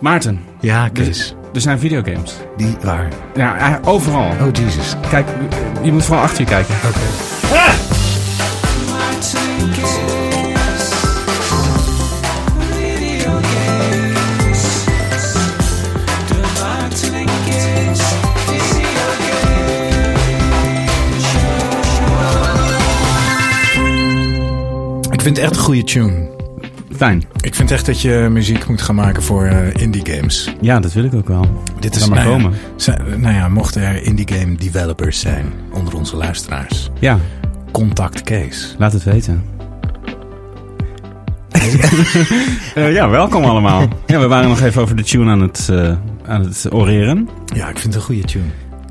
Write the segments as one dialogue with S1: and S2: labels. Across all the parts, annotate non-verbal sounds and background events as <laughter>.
S1: Maarten,
S2: Ja,
S1: er,
S2: Kees.
S1: er zijn videogames.
S2: Die waar?
S1: Ja, eh, overal.
S2: Oh, Jesus.
S1: Kijk, je moet vooral achter je kijken.
S2: Ik vind het echt een goede tune. Ik vind echt dat je muziek moet gaan maken voor eh, indie games.
S1: Ja, dat wil ik ook wel.
S2: Dit is
S1: maar
S2: nou
S1: komen.
S2: nou ja, mochten er indie game developers zijn onder onze luisteraars.
S1: Ja,
S2: Contact Kees.
S1: laat het weten. <laughs> Eh, ja, welkom allemaal. Ja, we waren nog even over de tune aan het, eh, aan het oreren.
S2: Ja, ik vind het een goede tune.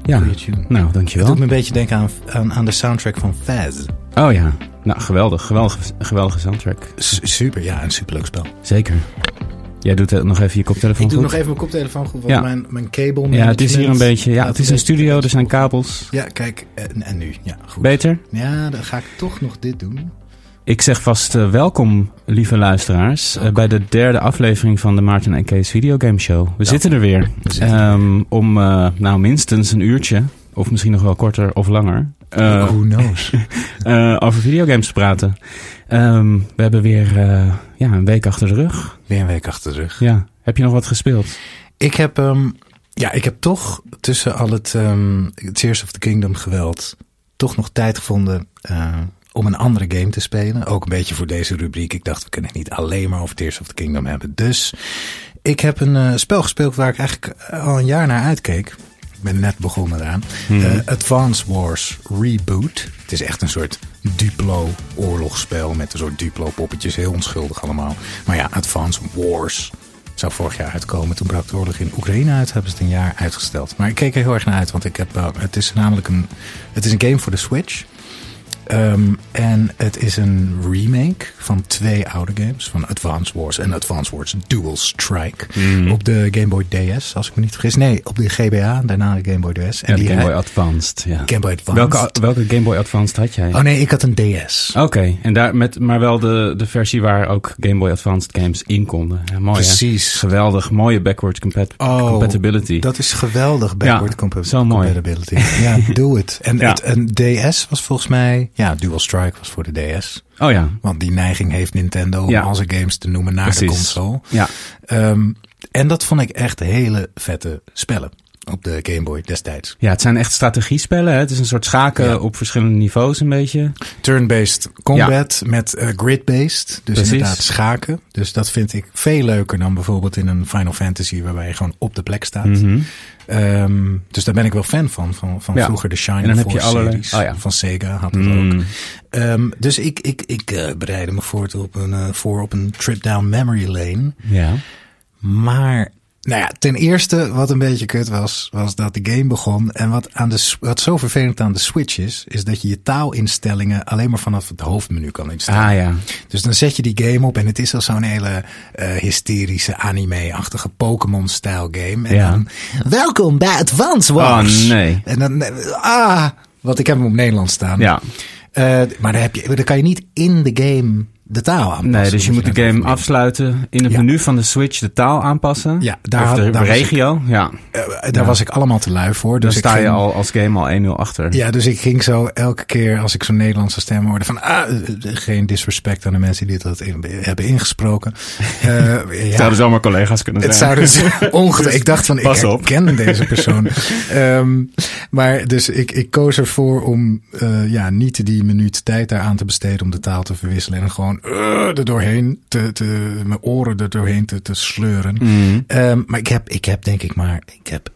S1: Ja,
S2: Goeie tune.
S1: nou,
S2: Het
S1: dankjewel.
S2: doet me een beetje denken aan, aan, aan de soundtrack van Faz.
S1: Oh ja, nou, geweldig. Geweldige, geweldige soundtrack.
S2: S- super, ja, een superleuk spel.
S1: Zeker. Jij doet eh, nog even je koptelefoon
S2: Ik doe
S1: goed?
S2: nog even mijn koptelefoon goed, want
S1: Ja.
S2: mijn, mijn cable
S1: Ja, het is hier een beetje... Ja, het is een studio, er zijn kabels.
S2: Ja, kijk, en, en nu, ja, goed.
S1: Beter?
S2: Ja, dan ga ik toch nog dit doen.
S1: Ik zeg vast eh, welkom, lieve luisteraars, eh, bij de derde aflevering van de Maarten en Kees Videogame Show. We zitten er weer.
S2: We zitten er
S1: Ehm, om eh, nou minstens een uurtje, of misschien nog wel korter of langer, eh,
S2: Who knows? <laughs>
S1: eh, over videogames te praten. Ehm, we hebben weer eh, ja, een week achter de rug.
S2: Weer een week achter de rug.
S1: Ja. Heb je nog wat gespeeld?
S2: Ik heb, ehm, ja, ik heb toch tussen al het ehm Tears of the Kingdom geweld toch nog tijd gevonden eh, om een andere game te spelen. Ook een beetje voor deze rubriek. Ik dacht, we kunnen het niet alleen maar over Tears of the Kingdom hebben. Dus ik heb een eh, spel gespeeld waar ik eigenlijk eh, al een jaar naar uitkeek. Ik ben net begonnen eraan. Eh, Advance Wars Reboot. Het is echt een soort Duplo oorlogsspel met een soort Duplo poppetjes. Heel onschuldig allemaal. Maar ja, Advance Wars zou vorig jaar uitkomen. Toen brak de oorlog in Oekraïne uit. Hebben ze het een jaar uitgesteld. Maar ik keek er heel erg naar uit. Want ik heb, eh, het is namelijk een, het is een game voor de Switch. Ehm, en het is een remake van twee oude games. Van Advance Wars en Advance Wars Dual Strike.
S1: Mhm.
S2: Op de Game Boy DS, als ik me niet vergis. Nee, op de GBA, daarna de Game Boy DS. En
S1: Ja,
S2: die
S1: Game Boy Advanced. Ja.
S2: Game Boy Advance.
S1: Welke, welke Game Boy Advanced had jij?
S2: Oh nee, ik had een DS.
S1: Oké, en daar met, maar wel de, de versie waar ook Game Boy Advanced games in konden. Ja, mooi hè?
S2: Precies.
S1: Geweldig, mooie backwards compat
S2: Oh,
S1: compatibility.
S2: Dat is geweldig, backward
S1: Ja,
S2: compa-
S1: zo mooi.
S2: compatibility. Ja, <laughs> doe het. En het, een DS was volgens mij, ja, Dual Strike was voor de DS.
S1: Oh ja,
S2: Want die neiging heeft Nintendo om
S1: Ja.
S2: al zijn games te noemen naar de console.
S1: ja.
S2: Ehm, en dat vond ik echt hele vette spellen op de Game Boy destijds.
S1: ja, het zijn echt strategiespellen. Hè? Het is een soort schaken
S2: Ja.
S1: op verschillende niveaus een beetje.
S2: Turn-based combat met eh, grid-based. Dus
S1: Precies.
S2: inderdaad schaken. Dus dat vind ik veel leuker dan bijvoorbeeld in een Final Fantasy waarbij je gewoon op de plek staat.
S1: Mhm.
S2: Ehm, dus daar ben ik wel fan van. Van, van
S1: Ja.
S2: vroeger de Shining
S1: En dan heb je
S2: Force
S1: allerlei-
S2: series.
S1: oh ja.
S2: Van Sega had het
S1: Mm.
S2: ook. Ehm, dus ik, ik, ik eh, bereidde me voor op een, eh, voor op een trip down memory lane.
S1: Ja.
S2: Maar, nou ja, ten eerste wat een beetje kut was, was dat de game begon. En wat, aan de, wat zo vervelend aan de Switch is, is dat je je taalinstellingen alleen maar vanaf het hoofdmenu kan instellen.
S1: Ah ja.
S2: Dus dan zet je die game op en het is al zo'n hele eh, hysterische anime-achtige Pokémon-style game. En
S1: Ja.
S2: dan, welkom bij Advance Wars.
S1: Oh nee.
S2: En dan, eh, ah, want ik heb hem op Nederland staan.
S1: Ja.
S2: Eh, maar dan, heb je, dan kan je niet in de game de taal aanpassen.
S1: Nee, dus je moet de game afsluiten. In het
S2: Ja.
S1: menu van de Switch de taal aanpassen.
S2: Ja, daar,
S1: of de
S2: daar ik-
S1: regio. ja,
S2: eh, daar
S1: Ja.
S2: was ik allemaal te lui voor. Dus ik
S1: sta je
S2: ging-
S1: al als game al 1-0 achter.
S2: Ja, dus ik ging zo elke keer als ik zo'n Nederlandse stem hoorde van ah, eh, eh, geen disrespect aan de mensen die dat in- hebben ingesproken. <laughs> Eh, ja.
S1: Zouden zomaar collega's kunnen
S2: Het
S1: zijn.
S2: zou <laughs> dus ongetwijfeld. Ik dacht van, ik
S1: Pas op.
S2: herken deze <laughs> persoon. Ehm, maar dus ik, ik koos ervoor om ja, niet die minuut tijd daaraan te besteden om de taal te verwisselen. En gewoon eh, er doorheen te, te, mijn oren er doorheen te, te sleuren.
S1: Mhm.
S2: Ehm, maar ik heb, ik heb denk ik maar, ik heb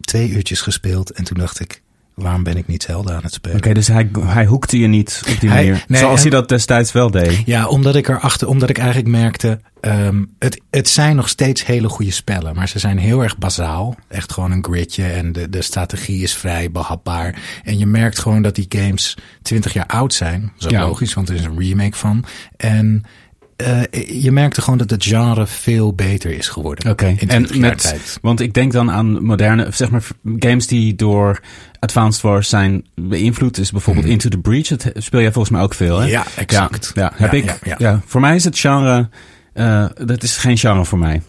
S2: twee uurtjes gespeeld. En toen dacht ik, waarom ben ik niet Zelda aan het spelen?
S1: Oké, dus hij, hij hoekte je niet op die
S2: Hij-
S1: manier.
S2: nee,
S1: zoals hij dat destijds wel deed.
S2: Ja, omdat ik erachter, omdat ik eigenlijk merkte, ehm, het, het zijn nog steeds hele goede spellen, maar ze zijn heel erg bazaal. Echt gewoon een gridje en de, de strategie is vrij behapbaar. En je merkt gewoon dat die games 20 jaar oud zijn. Dat is ook
S1: Ja.
S2: logisch, want er is een remake van. En eh, je merkte gewoon dat het genre veel beter is geworden.
S1: Oké, en
S2: 20 jaar
S1: met,
S2: tijd.
S1: want ik denk dan aan moderne, zeg maar, games die door Advanced Wars zijn beïnvloed. Is bijvoorbeeld Into the Breach. Dat speel jij volgens mij ook veel, hè?
S2: Ja, exact.
S1: Ja, ja, heb
S2: Ja,
S1: ik.
S2: ja,
S1: voor mij is het genre, eh, dat is geen genre voor mij.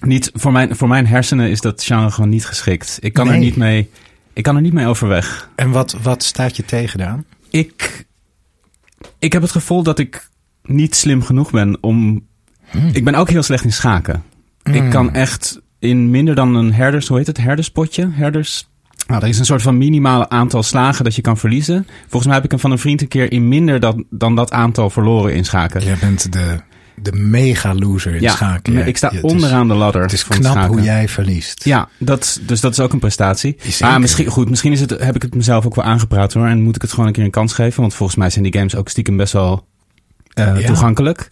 S1: Niet, voor, mijn, voor mijn hersenen is dat genre gewoon niet geschikt. Ik kan er niet mee, ik kan er niet mee overweg.
S2: En wat, wat staat je tegen dan?
S1: Ik, ik heb het gevoel dat ik niet slim genoeg ben om. Ik ben ook heel slecht in schaken. Ik kan echt in minder dan een herders, hoe heet het? Herderspotje? Herders. Nou, er is een soort van minimale aantal slagen dat je kan verliezen. Volgens mij heb ik hem van een vriend een keer in minder dan, dan dat aantal verloren in schaken.
S2: Jij bent de, de mega loser in schaken. Ja,
S1: ik sta
S2: ja, het is-
S1: onderaan de ladder.
S2: Het is
S1: van
S2: knap
S1: schaken.
S2: hoe jij verliest.
S1: Ja, dat, dus dat is ook een prestatie. Maar misschien, goed, misschien is het, heb ik het mezelf ook wel aangepraat hoor. En moet ik het gewoon een keer een kans geven. Want volgens mij zijn die games ook stiekem best wel eh,
S2: Ja.
S1: toegankelijk.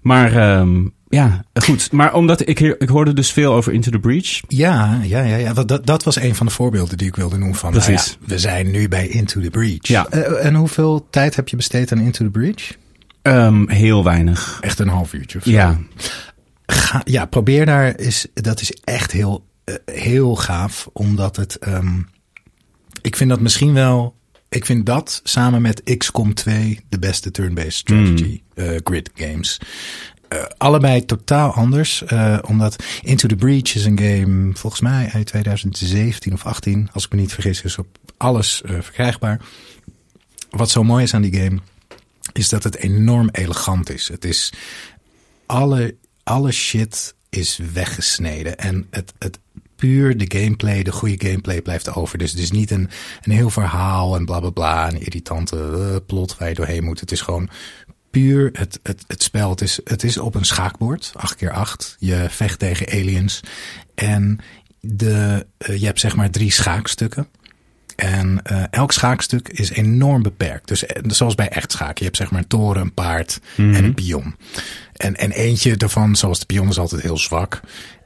S1: Maar ehm, ja, goed. Maar omdat ik, ik hoorde dus veel over Into the Breach.
S2: Ja, ja, ja, ja. Dat, dat, was een van de voorbeelden die ik wilde noemen. Van, nou
S1: Precies.
S2: ja, we zijn nu bij Into the Breach.
S1: Ja.
S2: Eh, en hoeveel tijd heb je besteed aan Into the Breach?
S1: Ehm, heel weinig.
S2: Echt een half uurtje of zo.
S1: Ja,
S2: Ga, ja, probeer daar. Is, dat is echt heel, eh, heel gaaf. Omdat het. ehm, ik vind dat misschien wel. Ik vind dat samen met XCOM 2 de beste turn-based strategy eh, grid games. Eh, allebei totaal anders. eh, omdat Into the Breach is een game, volgens mij uit 2017 of 18, als ik me niet vergis, is op alles verkrijgbaar. Wat zo mooi is aan die game, is dat het enorm elegant is. Het is alle, alle shit is weggesneden. En het, het puur de gameplay, de goede gameplay blijft over. Dus het is niet een, een heel verhaal en bla bla bla. Een irritante eh, plot waar je doorheen moet. Het is gewoon puur het, het, het spel. Het is, het is op een schaakbord, 8x8. Je vecht tegen aliens. En de, eh, je hebt zeg maar drie schaakstukken. En eh, elk schaakstuk is enorm beperkt. Dus zoals bij echt schaken. Je hebt zeg maar een toren, een paard en een pion. En, en eentje daarvan, zoals de pion, is altijd heel zwak.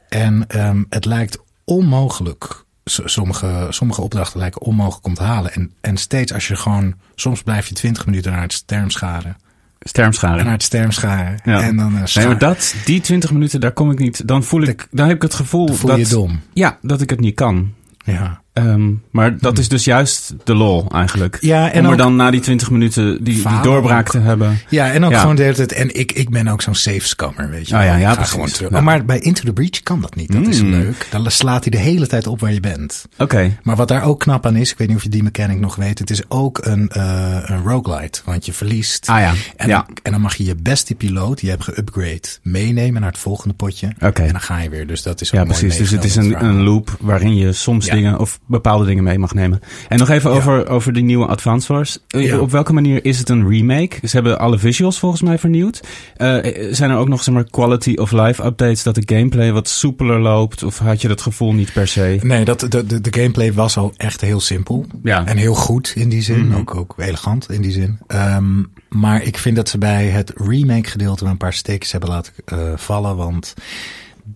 S2: En ehm, het lijkt onmogelijk. Sommige, sommige opdrachten lijken onmogelijk om te halen. En, en steeds als je gewoon... Soms blijf je 20 minuten naar het sterm scharen. En
S1: stermschade.
S2: naar het sterm scharen.
S1: Ja.
S2: En dan eh,
S1: Nee, maar dat, die 20 minuten, daar kom ik niet. Dan voel ik, dan heb ik het gevoel
S2: voel
S1: dat,
S2: je dom.
S1: ja, dat ik het niet kan.
S2: Ja.
S1: Ehm, maar dat is dus juist de lol eigenlijk.
S2: Ja, en
S1: Om er
S2: ook-
S1: dan na die 20 minuten die, die doorbraak
S2: ook.
S1: te hebben.
S2: Ja, en ook
S1: Ja.
S2: gewoon de hele tijd. En ik, ik ben ook zo'n safe scammer, weet je.
S1: Ah, ja, ja,
S2: gewoon terug.
S1: Ja.
S2: Oh, maar bij Into the Breach kan dat niet. Dat is
S1: Mm.
S2: leuk. Dan slaat hij de hele tijd op waar je bent.
S1: Oké.
S2: Maar wat daar ook knap aan is, ik weet niet of je die mechanic nog weet. Het is ook een, eh een roguelite. Want je verliest.
S1: Ah ja,
S2: En,
S1: ja.
S2: en dan mag je je beste piloot, die je hebt geupgrade, meenemen naar het volgende potje.
S1: Oké.
S2: En dan ga je weer. Dus dat is ook
S1: Ja, precies. Dus het is een, een loop waarin je soms dingen of bepaalde dingen mee mag nemen. En nog even
S2: Ja.
S1: over, over die nieuwe Advance Wars. Eh,
S2: Ja.
S1: Op welke manier is het een remake? Ze hebben alle visuals volgens mij vernieuwd. Eh, zijn er ook nog zeg maar, quality of life updates dat de gameplay wat soepeler loopt? Of had je dat gevoel niet per se?
S2: Nee, dat, de, de, de gameplay was al echt heel simpel.
S1: Ja.
S2: En heel goed in die zin.
S1: Mhm.
S2: ook, ook elegant in die zin. Ehm, maar ik vind dat ze bij het remake gedeelte een paar steekjes hebben laten eh, vallen. Want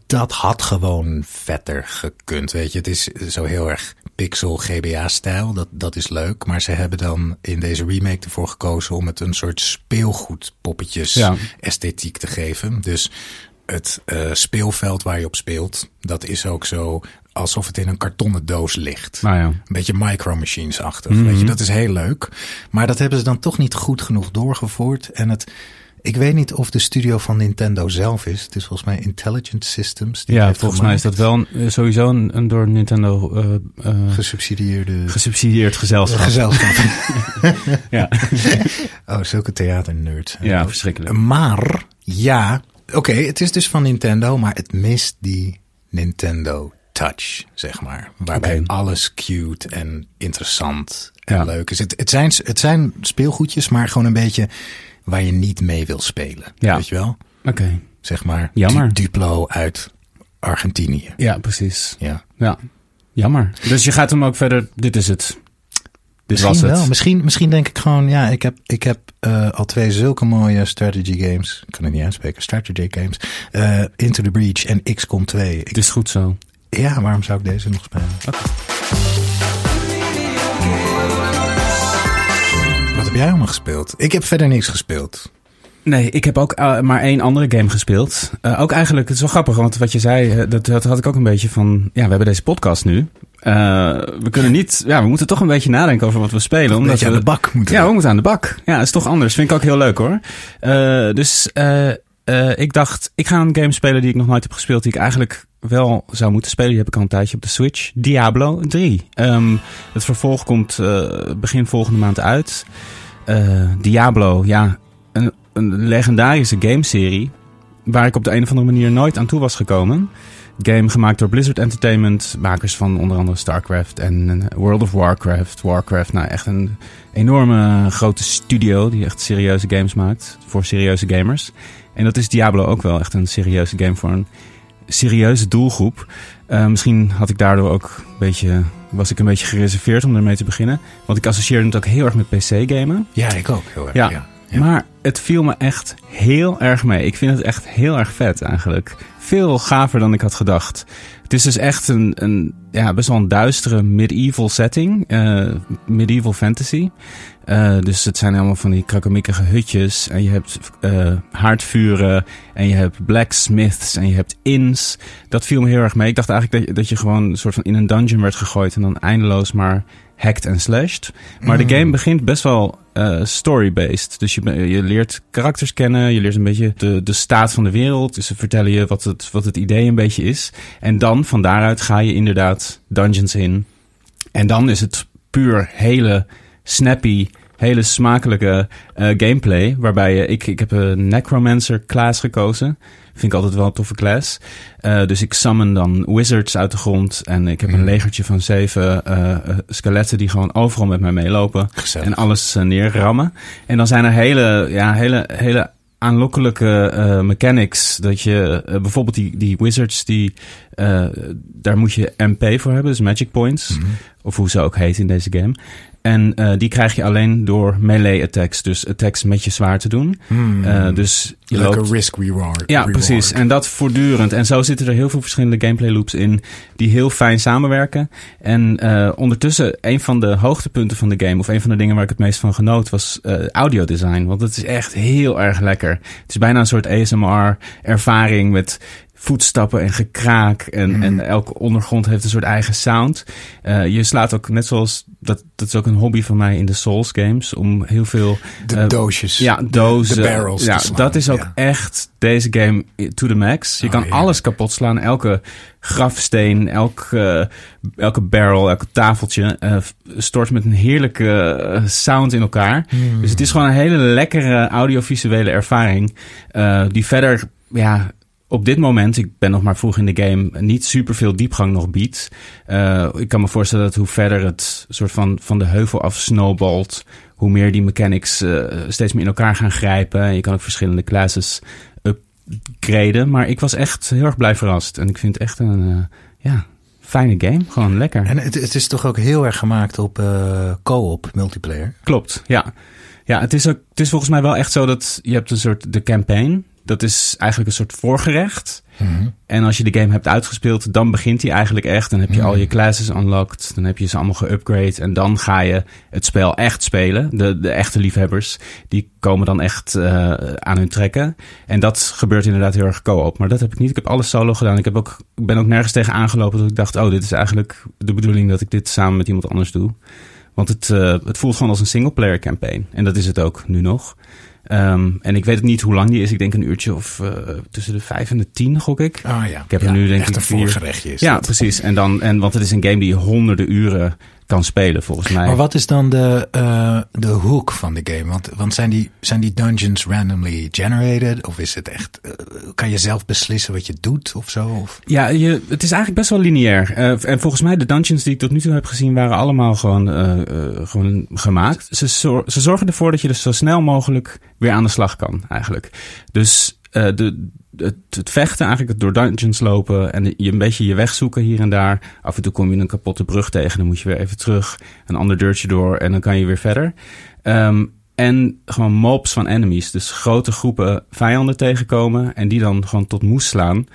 S2: dat had gewoon vetter gekund. Weet je, het is zo heel erg pixel GBA-stijl. Dat, dat is leuk. Maar ze hebben dan in deze remake ervoor gekozen om het een soort speelgoedpoppetjes
S1: Ja.
S2: esthetiek te geven. Dus het eh, speelveld waar je op speelt, dat is ook zo alsof het in een kartonnen doos ligt.
S1: Nou ja.
S2: Een beetje Micro Machines-achtig.
S1: Mhm.
S2: Weet je, dat is heel leuk. Maar dat hebben ze dan toch niet goed genoeg doorgevoerd. En het, Ik weet niet of de studio van Nintendo zelf is. Het is volgens mij Intelligent Systems. Die
S1: ja,
S2: heeft
S1: volgens mij is dat wel een- sowieso een, een door Nintendo eh, eh,
S2: gesubsidieerde
S1: gesubsidieerd gezelschap.
S2: gezelschap. <laughs> <laughs>
S1: ja.
S2: oh, zulke theaternerds.
S1: ja, verschrikkelijk.
S2: Maar ja, oké, het is dus van Nintendo, maar het mist die Nintendo touch, zeg maar. Waarbij alles cute en interessant en
S1: Ja.
S2: leuk is. Het, het, zijn, het zijn speelgoedjes, maar gewoon een beetje waar je niet mee wil spelen.
S1: Ja.
S2: Weet je wel?
S1: Oké.
S2: Zeg maar
S1: Jammer.
S2: Du- Duplo uit Argentinië.
S1: Ja, precies.
S2: Ja.
S1: Ja, jammer. Dus je gaat hem ook verder. Dit is het. Dit
S2: Misschien
S1: was het.
S2: wel. Misschien, misschien denk ik gewoon, ja, ik heb, ik heb eh, al twee zulke mooie strategy games. Ik kan het niet uitspreken. Strategy games. eh, Into the Breach en XCOM 2. Ik
S1: Het is goed zo.
S2: Ja, waarom zou ik deze nog spelen? Wat heb jij allemaal gespeeld? Ik heb verder niks gespeeld.
S1: Nee, ik heb ook eh, maar één andere game gespeeld. Eh, ook eigenlijk, het is wel grappig, want wat je zei, eh, dat, dat had ik ook een beetje van... Ja, we hebben deze podcast nu. We kunnen niet... Ja, we moeten toch een beetje nadenken over wat we spelen.
S2: Een
S1: omdat
S2: beetje aan de bak moeten.
S1: Ja, we moeten aan de bak. Ja, dat is toch anders. Vind ik ook heel leuk hoor. Dus ik dacht, ik ga een game spelen die ik nog nooit heb gespeeld. Die ik eigenlijk wel zou moeten spelen. Die heb ik al een tijdje op de Switch. Diablo 3. Ehm, het vervolg komt eh, begin volgende maand uit. Eh, Diablo, ja, een, een legendarische gameserie. Waar ik op de een of andere manier nooit aan toe was gekomen. Game gemaakt door Blizzard Entertainment. Makers van onder andere StarCraft en eh, World of Warcraft. Warcraft, nou echt een enorme grote studio die echt serieuze games maakt. Voor serieuze gamers. En dat is Diablo ook wel echt een serieuze game voor een serieuze doelgroep. Eh, misschien had ik daardoor ook een beetje, was ik een beetje gereserveerd om ermee te beginnen. Want ik associeerde het ook heel erg met PC-gamen.
S2: Ja, ik ook heel erg.
S1: Ja.
S2: Ja. Ja.
S1: Maar het viel me echt heel erg mee. Ik vind het echt heel erg vet eigenlijk. Veel gaver dan ik had gedacht. Het is dus echt een, een ja, best wel een duistere medieval setting. eh, medieval fantasy. Eh, dus het zijn allemaal van die krakkemikkige hutjes. En je hebt eh, haardvuren. En je hebt blacksmiths. En je hebt inns. Dat viel me heel erg mee. Ik dacht eigenlijk dat je, dat je gewoon een soort van in een dungeon werd gegooid. En dan eindeloos maar hacked en slashed. Maar de game begint best wel eh, story-based. Dus je, je leert karakters kennen. Je leert een beetje de, de staat van de wereld. Dus ze vertellen je wat het, wat het idee een beetje is. En dan van daaruit ga je inderdaad dungeons in. En dan is het puur hele snappy, hele smakelijke eh, gameplay. Waarbij je, ik, ik heb een Necromancer class gekozen. Vind ik altijd wel een toffe class. Eh, dus ik summon dan wizards uit de grond. En ik heb een
S2: Mhm.
S1: legertje van zeven eh, eh, skeletten die gewoon overal met mij meelopen.
S2: Gezellig.
S1: En alles neerrammen. En dan zijn er hele, ja, hele, hele aanlokkelijke mechanics. Dat je bijvoorbeeld die, die wizards, die, daar moet je MP voor hebben, dus magic points.
S2: Mhm.
S1: Of hoe ze ook heet in deze game. En eh, die krijg je alleen door melee attacks. Dus attacks met je zwaard te doen.
S2: Hmm.
S1: Eh, dus je
S2: Like
S1: loopt...
S2: a risk reward.
S1: Ja,
S2: reward.
S1: precies. En dat voortdurend. En zo zitten er heel veel verschillende gameplay loops in die heel fijn samenwerken. En eh, ondertussen, een van de hoogtepunten van de game, of een van de dingen waar ik het meest van genoot, was audiodesign. Want het is echt heel erg lekker. Het is bijna een soort ASMR-ervaring met voetstappen en gekraak. En,
S2: Mhm.
S1: en elke ondergrond heeft een soort eigen sound. Eh, je slaat ook, net zoals, dat, dat is ook een hobby van mij in de Souls games, om heel veel
S2: De
S1: eh,
S2: doosjes.
S1: ja, dozen.
S2: De, barrels.
S1: Ja, dat is ook
S2: Ja.
S1: echt deze game to the max. Je
S2: Oh,
S1: kan alles kapot slaan. Elke grafsteen, elk, eh, elke barrel, elke tafeltje stort met een heerlijke sound in elkaar.
S2: Hmm.
S1: Dus het is gewoon een hele lekkere audiovisuele ervaring. die verder, ja, op dit moment, ik ben nog maar vroeg in de game, niet super veel diepgang nog biedt. Eh, ik kan me voorstellen dat hoe verder het soort van van de heuvel af snowballt, hoe meer die mechanics eh, steeds meer in elkaar gaan grijpen. En je kan ook verschillende classes upgraden. Maar ik was echt heel erg blij verrast. En ik vind het echt een eh, ja, fijne game. Gewoon lekker.
S2: En het, het is toch ook heel erg gemaakt op co-op multiplayer.
S1: Klopt, ja. Ja, het is, ook, het is volgens mij wel echt zo dat je hebt een soort de campaign. Dat is eigenlijk een soort voorgerecht.
S2: Mhm.
S1: En als je de game hebt uitgespeeld, dan begint hij eigenlijk echt. Dan heb je
S2: Hmm.
S1: al je classes unlocked. Dan heb je ze allemaal geupgrade. En dan ga je het spel echt spelen. De, de echte liefhebbers, die komen dan echt eh, aan hun trekken. En dat gebeurt inderdaad heel erg co-op. Maar dat heb ik niet. Ik heb alles solo gedaan. Ik, heb ook, ik ben ook nergens tegen aangelopen dat ik dacht... oh, dit is eigenlijk de bedoeling dat ik dit samen met iemand anders doe. Want het, eh, het voelt gewoon als een singleplayer campaign. En dat is het ook nu nog. Ehm, en ik weet niet hoe lang die is. Ik denk een uurtje of uh, tussen de vijf en de tien, gok ik.
S2: Ah ja.
S1: Ik heb
S2: ja,
S1: er nu denk
S2: echt
S1: ik
S2: een voorgerechtje is
S1: Ja,
S2: dat.
S1: precies. En dan, en, want het is een game die honderden uren kan spelen, volgens mij.
S2: Maar wat is dan de, uh, de hook van de game? Want, want zijn, die, zijn die dungeons randomly generated? Of is het echt, uh, kan je zelf beslissen wat je doet of zo? Of?
S1: Ja, je, het is eigenlijk best wel lineair. Uh, en volgens mij de dungeons die ik tot nu toe heb gezien waren allemaal gewoon, gewoon gemaakt. Ze, zor ze zorgen ervoor dat je dus zo snel mogelijk weer aan de slag kan, eigenlijk. Dus de, het, het, vechten, eigenlijk het door dungeons lopen en je een beetje je weg zoeken hier en daar. Af en toe kom je een kapotte brug tegen, dan moet je weer even terug, een ander deurtje door en dan kan je weer verder. Um, en gewoon mobs van enemies, dus grote groepen vijanden tegenkomen en die dan gewoon tot moes slaan.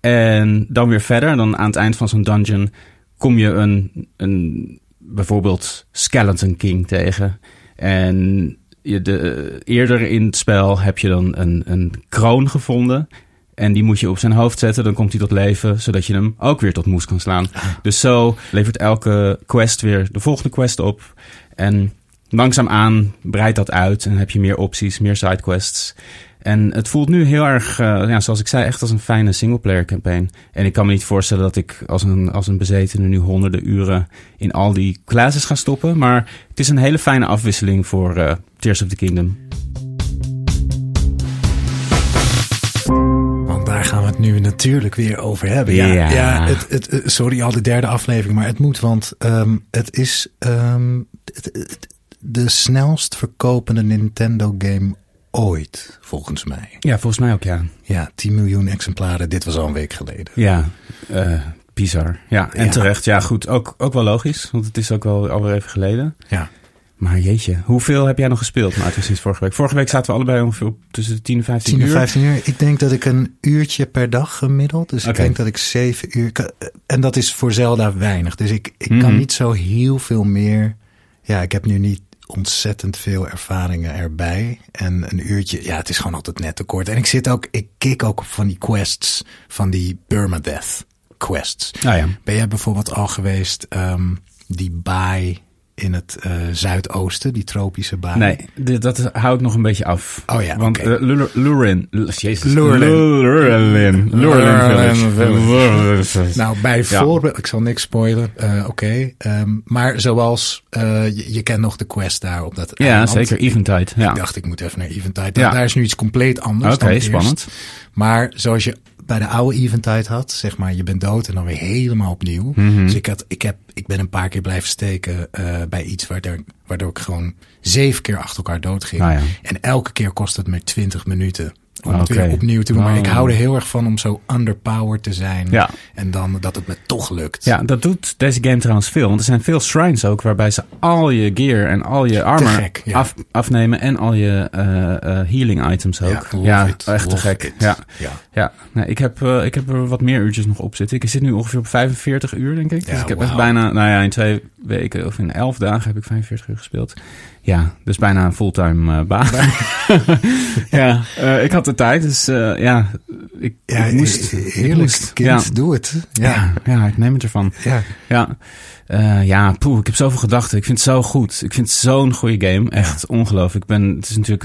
S1: En dan weer verder, dan aan het eind van zo'n dungeon kom je een, een bijvoorbeeld Skeleton King tegen. En je de, eerder in het spel heb je dan een, een kroon gevonden. En die moet je op zijn hoofd zetten, dan komt hij tot leven, zodat je hem ook weer tot moes kan slaan. Dus zo levert elke quest weer de volgende quest op. En langzaamaan breidt dat uit en heb je meer opties, meer sidequests. En het voelt nu heel erg, uh, ja, zoals ik zei, echt als een fijne singleplayer campaign. En ik kan me niet voorstellen dat ik als een, als een bezetene nu honderden uren in al die classes ga stoppen. Maar het is een hele fijne afwisseling voor uh, Tears of the Kingdom.
S2: Nu natuurlijk weer over hebben. Ja,
S1: Ja.
S2: ja het, het, het- sorry, al de derde aflevering, maar het moet, want ehm, het is het- het- de snelst verkopende Nintendo game ooit, volgens mij.
S1: Ja, volgens mij ook, ja.
S2: Ja, 10 miljoen exemplaren. Dit was al een week geleden.
S1: Ja, eh, bizar. Ja, en
S2: Ja.
S1: terecht. Ja, goed. Ook, ook wel logisch, want het is ook wel alweer even geleden.
S2: Ja.
S1: Maar jeetje, hoeveel heb jij nog gespeeld, Maarten, sinds vorige week? Vorige week zaten we allebei ongeveer op tussen de 10 en 15
S2: 10 en
S1: uur.
S2: 15 uur. Ik denk dat ik een uurtje per dag gemiddeld. Dus ik denk dat ik 7 uur. kan- En dat is voor Zelda weinig. Dus ik, ik
S1: Mhm.
S2: kan niet zo heel veel meer. Ja, ik heb nu niet ontzettend veel ervaringen erbij. En een uurtje, ja, het is gewoon altijd net te kort. En ik zit ook, ik kik ook op van die quests, van die Permadeath quests.
S1: Ah ja.
S2: Ben jij bijvoorbeeld al geweest, ehm, die baai in het eh, zuidoosten, die tropische baai?
S1: Nee, dit- dat hou ik nog een beetje af.
S2: Oh ja,
S1: Want
S2: oké.
S1: eh, Lur- Lurin, L- jezus.
S2: Lurlin.
S1: Lurlin. Lurlin
S2: Lurlin
S1: Village.
S2: Village. Nou, bijvoorbeeld, ik zal niks spoilen, eh, oké. Ehm, maar zoals, eh, je, je kent nog de quest daar op dat
S1: Ja,
S2: eiland.
S1: zeker. Eventide. Ja.
S2: Ik dacht, ik moet even naar Eventide.
S1: Ja.
S2: Daar is nu iets compleet anders
S1: Oké, spannend.
S2: Maar zoals je bij de oude Eventide had, zeg maar, je bent dood en dan weer helemaal opnieuw.
S1: Mhm.
S2: Dus ik, had, ik, heb, ik ben een paar keer blijven steken eh, bij iets waardoor, waardoor ik gewoon zeven keer achter elkaar dood ging.
S1: Ja.
S2: En elke keer kost het me 20 minuten om
S1: Ah,
S2: het weer opnieuw te doen. Maar
S1: Oh.
S2: ik hou er heel erg van om zo underpowered te zijn.
S1: Ja.
S2: En dan dat het me toch lukt.
S1: Ja, dat doet deze game trouwens veel. Want er zijn veel shrines ook waarbij ze al je gear en al je armor
S2: gek, ja.
S1: af, afnemen. En al je eh, eh, healing items ook.
S2: Ja, love
S1: ja
S2: it,
S1: echt te gek.
S2: it.
S1: Ja,
S2: Ja.
S1: ja. Nee, ik, heb, eh, ik heb er wat meer uurtjes nog op zitten. Ik zit nu ongeveer op 45 uur, denk ik. Dus ik heb echt bijna, nou ja, in twee weken of in elf dagen heb ik 45 uur gespeeld. Ja, dus bijna een fulltime eh baan. <laughs> <laughs> ja, eh, ik had de tijd, dus eh, ja, ik,
S2: Ja,
S1: ik moest.
S2: heerlijk
S1: moest.
S2: kind,
S1: Ja.
S2: doe het.
S1: Ja.
S2: Ja,
S1: Ja, ik neem het ervan.
S2: ja.
S1: Ja, ja, poeh, ik heb zoveel gedachten. Ik vind het zo goed. Ik vind het zo'n goede game. Echt ongelooflijk. Ik ben, het is natuurlijk,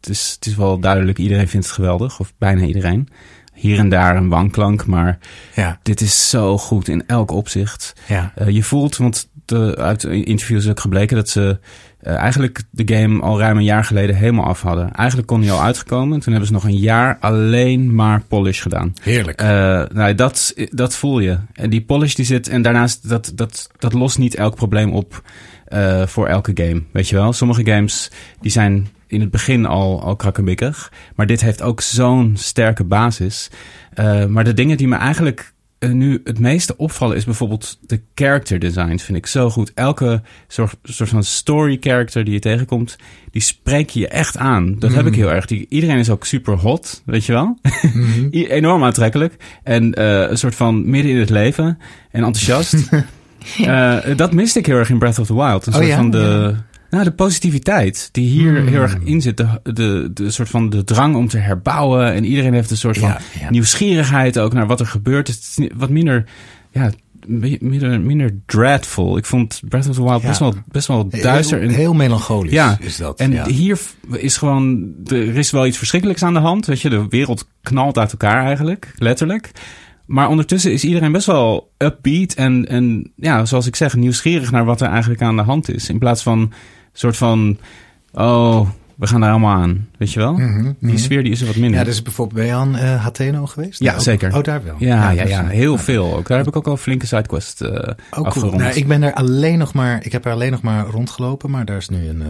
S1: het, is, het is wel duidelijk, iedereen vindt het geweldig. Of bijna iedereen. Hier en daar een wanklank, maar
S2: ja,
S1: dit is zo goed in elk opzicht.
S2: ja.
S1: Je voelt, want de, uit interviews is ook gebleken dat ze eh, eigenlijk de game al ruim een jaar geleden helemaal af hadden. Eigenlijk kon hij al uitgekomen. Toen hebben ze nog een jaar alleen maar polish gedaan.
S2: Heerlijk.
S1: Eh, nou, dat, dat voel je. En die polish die zit. En daarnaast, dat, dat, dat lost niet elk probleem op eh, voor elke game. Weet je wel? Sommige games die zijn in het begin al, al krakkemikkig. Maar dit heeft ook zo'n sterke basis. Eh, maar de dingen die me eigenlijk eh, nu het meeste opvallen is bijvoorbeeld de character designs. Vind ik zo goed. Elke soort, soort van story character die je tegenkomt, die spreek je echt aan. Dat heb ik heel erg. Die, iedereen is ook super hot, weet je wel? <laughs> I- Enorm aantrekkelijk. En eh, een soort van midden in het leven en enthousiast. <laughs> Eh, dat miste ik heel erg in Breath of the Wild. Een
S2: Oh
S1: soort
S2: ja?
S1: van de,
S2: Ja.
S1: Nou, de positiviteit die hier
S2: Hmm.
S1: heel erg in zit. De, de, de soort van de drang om te herbouwen. En iedereen heeft een soort van
S2: Ja, ja.
S1: nieuwsgierigheid ook naar wat er gebeurt. Het is wat minder, ja, mi- minder, minder dreadful. Ik vond Breath of the Wild
S2: Ja.
S1: best, wel, best wel duister.
S2: Heel,
S1: en,
S2: heel melancholisch
S1: ja,
S2: is dat.
S1: en hier is gewoon, er is wel iets verschrikkelijks aan de hand. Weet je, de wereld knalt uit elkaar eigenlijk, letterlijk. Maar ondertussen is iedereen best wel upbeat en, en ja, zoals ik zeg, nieuwsgierig naar wat er eigenlijk aan de hand is. In plaats van soort van, oh, we gaan daar allemaal aan, weet je wel?
S2: Mhm,
S1: Die
S2: mhm.
S1: sfeer die is er wat minder.
S2: Ja, dus bijvoorbeeld je aan eh Hateno geweest?
S1: Ja,
S2: Ook-
S1: zeker.
S2: Oh, daar wel.
S1: ja, ja,
S2: dus-
S1: ja, heel veel ook. Daar heb ik ook al flinke sidequest eh
S2: Ook cool.
S1: afgerond.
S2: Nou, ik ben er alleen nog maar, ik heb er alleen nog maar rondgelopen, maar daar is nu een, eh,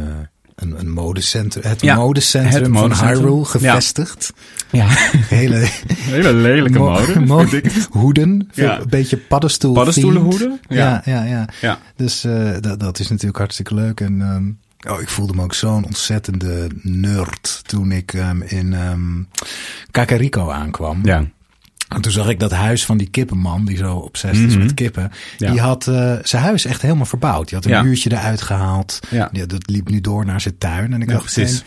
S2: een, een modecentrum, het
S1: Ja,
S2: modecentrum
S1: het
S2: van
S1: modecentrum.
S2: Hyrule gevestigd.
S1: Ja, <laughs>
S2: Hele <laughs>
S1: hele lelijke
S2: mo-
S1: mode. <laughs>
S2: mo- hoeden,
S1: Ja.
S2: een beetje paddenstoel.
S1: Paddenstoelenhoeden?
S2: Ja, ja, ja.
S1: Ja.
S2: Dus eh, dat, dat is natuurlijk hartstikke leuk. En ehm, oh, ik voelde me ook zo'n ontzettende nerd toen ik ehm, in ehm Kakariko aankwam.
S1: Ja.
S2: En toen zag ik dat huis van die kippenman, die zo obsessief is
S1: Mhm.
S2: met kippen.
S1: Ja.
S2: Die had eh, zijn huis echt helemaal verbouwd. Die had een muurtje eruit gehaald. Dat liep nu door naar zijn tuin. En ik dacht,
S1: precies.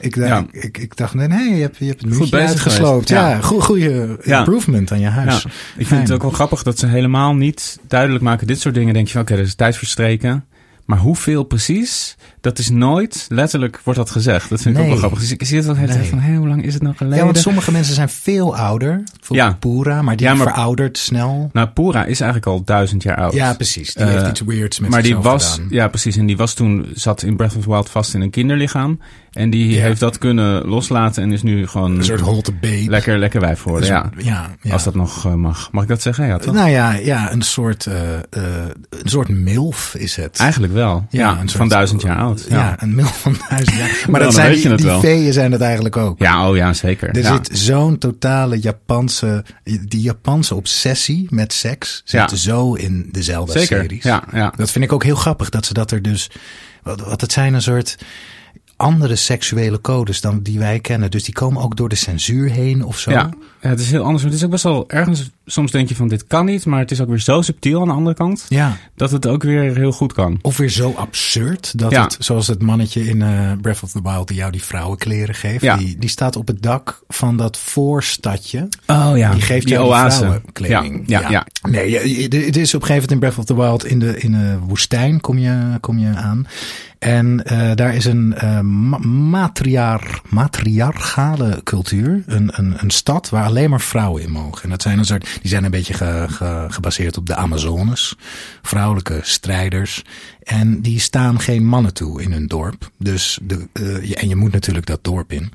S2: ik, dacht,
S1: Ja.
S2: ik, ik dacht, nee, nee, je hebt, je hebt het
S1: Goed
S2: uitgesloopt. Ja,
S1: Ja.
S2: goe- goede
S1: Ja.
S2: improvement aan je
S1: Ja,
S2: huis.
S1: ik vind
S2: Fijn.
S1: het ook wel grappig dat ze helemaal niet duidelijk maken. Dit soort dingen denk je van, oké, er is tijd verstreken. Maar hoeveel precies, dat is nooit, letterlijk wordt dat gezegd. Dat vind ik ook
S2: Nee.
S1: wel grappig. Dus ik zie het wel
S2: Nee.
S1: van, hé, hoe lang is het nou geleden?
S2: Ja, want sommige mensen zijn veel ouder.
S1: Ja.
S2: Pura, maar die
S1: Ja, maar-
S2: veroudert snel.
S1: Nou, Pura is eigenlijk al duizend jaar oud.
S2: Ja, precies. Die
S1: Eh,
S2: heeft iets weirds met
S1: maar die was,
S2: gedaan.
S1: ja precies, en die was toen, zat in Breath of the Wild vast in een kinderlichaam. En die heeft dat kunnen loslaten en is nu gewoon
S2: Een soort holte babe.
S1: lekker, lekker wijf geworden.
S2: Een
S1: Ja.
S2: ja, ja.
S1: Als dat nog eh, mag. Mag ik dat zeggen? Ja, toch?
S2: Nou ja, ja een, soort, eh, eh, een soort milf is het.
S1: Eigenlijk wel. Ja,
S2: een
S1: van duizend jaar oud.
S2: Ja,
S1: Ja,
S2: een milf van duizend. <laughs> Maar dat zijn die, die veeën zijn het eigenlijk ook.
S1: ja oh ja, zeker.
S2: Er zit zo'n totale Japanse, die Japanse obsessie met seks zit zo in de Zelda
S1: Zeker,
S2: series.
S1: ja, ja.
S2: Dat vind ik ook heel grappig, dat ze dat er dus, wat, wat het zijn een soort andere seksuele codes dan die wij kennen. Dus die komen ook door de censuur heen of zo.
S1: Ja, ja, het is heel anders. Maar het is ook best wel ergens. Soms denk je van dit kan niet, maar het is ook weer zo subtiel aan de andere kant
S2: Ja.
S1: dat het ook weer heel goed kan.
S2: Of weer zo absurd dat
S1: Ja.
S2: het, zoals het mannetje in eh, Breath of the Wild die jou die vrouwenkleren geeft.
S1: Ja.
S2: Die, die staat op het dak van dat voorstadje.
S1: Oh ja,
S2: Die geeft
S1: die
S2: jou die
S1: oase.
S2: vrouwenkleding.
S1: Ja, ja, ja.
S2: Nee, het is op een gegeven moment in Breath of the Wild in de, in de woestijn kom je, kom je aan. En eh, daar is een eh, ma- matriar, matriarchale cultuur. Een, een, een stad waar alleen maar vrouwen in mogen. En dat zijn een soort, die zijn een beetje ge- ge- gebaseerd op de Amazones. Vrouwelijke strijders. En die staan geen mannen toe in hun dorp. Dus de, eh, je- en je moet natuurlijk dat dorp in.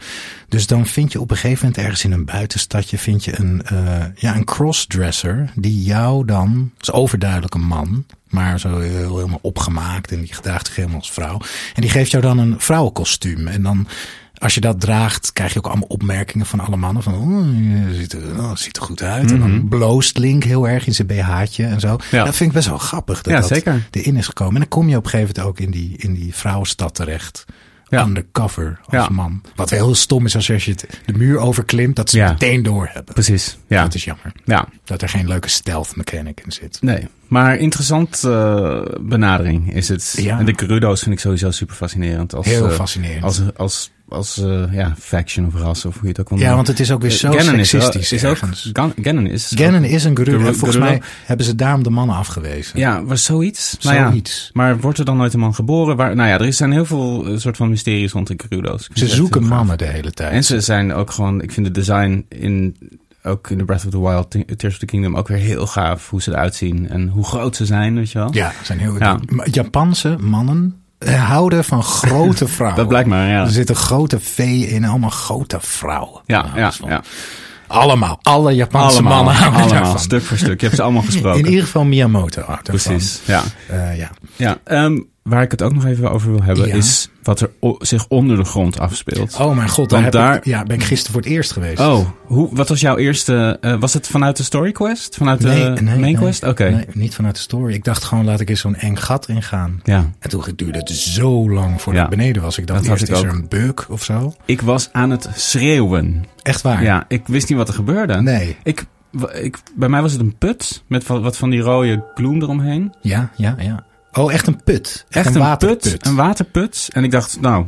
S2: Dus dan vind je op een gegeven moment ergens in een buitenstadje vind je een, eh, ja, een crossdresser die jou dan, is overduidelijk een man, maar zo heel, helemaal opgemaakt en die gedraagt zich helemaal als vrouw. En die geeft jou dan een vrouwenkostuum. En dan, als je dat draagt, krijg je ook allemaal opmerkingen van alle mannen. Van, oh, je ziet er, oh, ziet er goed uit. En dan bloost Link heel erg in zijn BH'tje en zo.
S1: Ja.
S2: Dat vind ik best wel grappig dat
S1: Ja,
S2: dat
S1: zeker.
S2: erin is gekomen. En dan kom je op een gegeven moment ook in die, in die vrouwenstad terecht.
S1: Ja.
S2: Undercover als
S1: Ja.
S2: man. Wat heel stom is als je het, de muur overklimt, dat ze meteen door hebben.
S1: Precies. Ja.
S2: Dat is jammer.
S1: ja.
S2: Dat er geen leuke stealth mechanic in zit.
S1: Nee. Maar interessant eh, benadering is het.
S2: Ja.
S1: En de Gerudo's vind ik sowieso super fascinerend. Als,
S2: Heel
S1: eh,
S2: fascinerend.
S1: Als, als, als eh, ja, faction of ras of hoe je het ook wil
S2: ja, want het is ook weer zo
S1: Ganon is, wel-
S2: seksistisch
S1: is ook, Ganon is
S2: Ganon is een Gerudo.
S1: Geru-
S2: En volgens mij hebben ze daarom de mannen afgewezen.
S1: Ja, was zoiets. Nou ja,
S2: Zoiets.
S1: maar wordt er dan nooit een man geboren? Waar, nou ja, er zijn heel veel soort van mysteries rond de Gerudo's.
S2: Ze zoeken mannen de hele tijd.
S1: En ze zijn ook gewoon, ik vind het design in, ook in de Breath of the Wild, Tears of the Kingdom ook weer heel gaaf. Hoe ze eruit zien en hoe groot ze zijn, weet je wel.
S2: Ja, zijn heel
S1: Ja.
S2: Japanse mannen eh, houden van grote <laughs> vrouwen.
S1: Dat blijkt maar, ja.
S2: Er zitten grote veeën in, allemaal grote vrouwen.
S1: Ja,
S2: Nou,
S1: ja, ja.
S2: Allemaal. Alle Japanse
S1: Allemaal,
S2: mannen houden
S1: allemaal,
S2: daarvan.
S1: stuk voor stuk. Je hebt ze allemaal <laughs> gesproken.
S2: In ieder geval Miyamoto.
S1: Precies, ja.
S2: Eh, ja.
S1: ja ehm, waar ik het ook nog even over wil hebben,
S2: Ja.
S1: is wat er zich onder de grond afspeelt.
S2: Oh mijn god, daar,
S1: daar-
S2: ik, ja, ben ik gisteren voor het eerst geweest.
S1: Oh, hoe, wat was jouw eerste... eh, was het vanuit de story quest? Vanuit de
S2: nee, nee,
S1: main
S2: nee,
S1: quest? Oké.
S2: Nee, niet vanuit de story. Ik dacht gewoon, laat ik eens zo'n eng gat ingaan.
S1: Ja.
S2: En toen duurde het zo lang voordat
S1: Ja.
S2: ik beneden was. Ik dacht
S1: Dat
S2: eerst, is er een bug of zo?
S1: Ik was aan het schreeuwen.
S2: Echt waar?
S1: Ja, ik wist niet wat er gebeurde.
S2: Nee.
S1: Ik, ik, bij mij was het een put met wat, wat van die rode gloem eromheen.
S2: Ja, ja, ja. Oh, echt een put. Echt,
S1: Echt
S2: een,
S1: een,
S2: waterput.
S1: put, een waterput. En ik dacht, nou,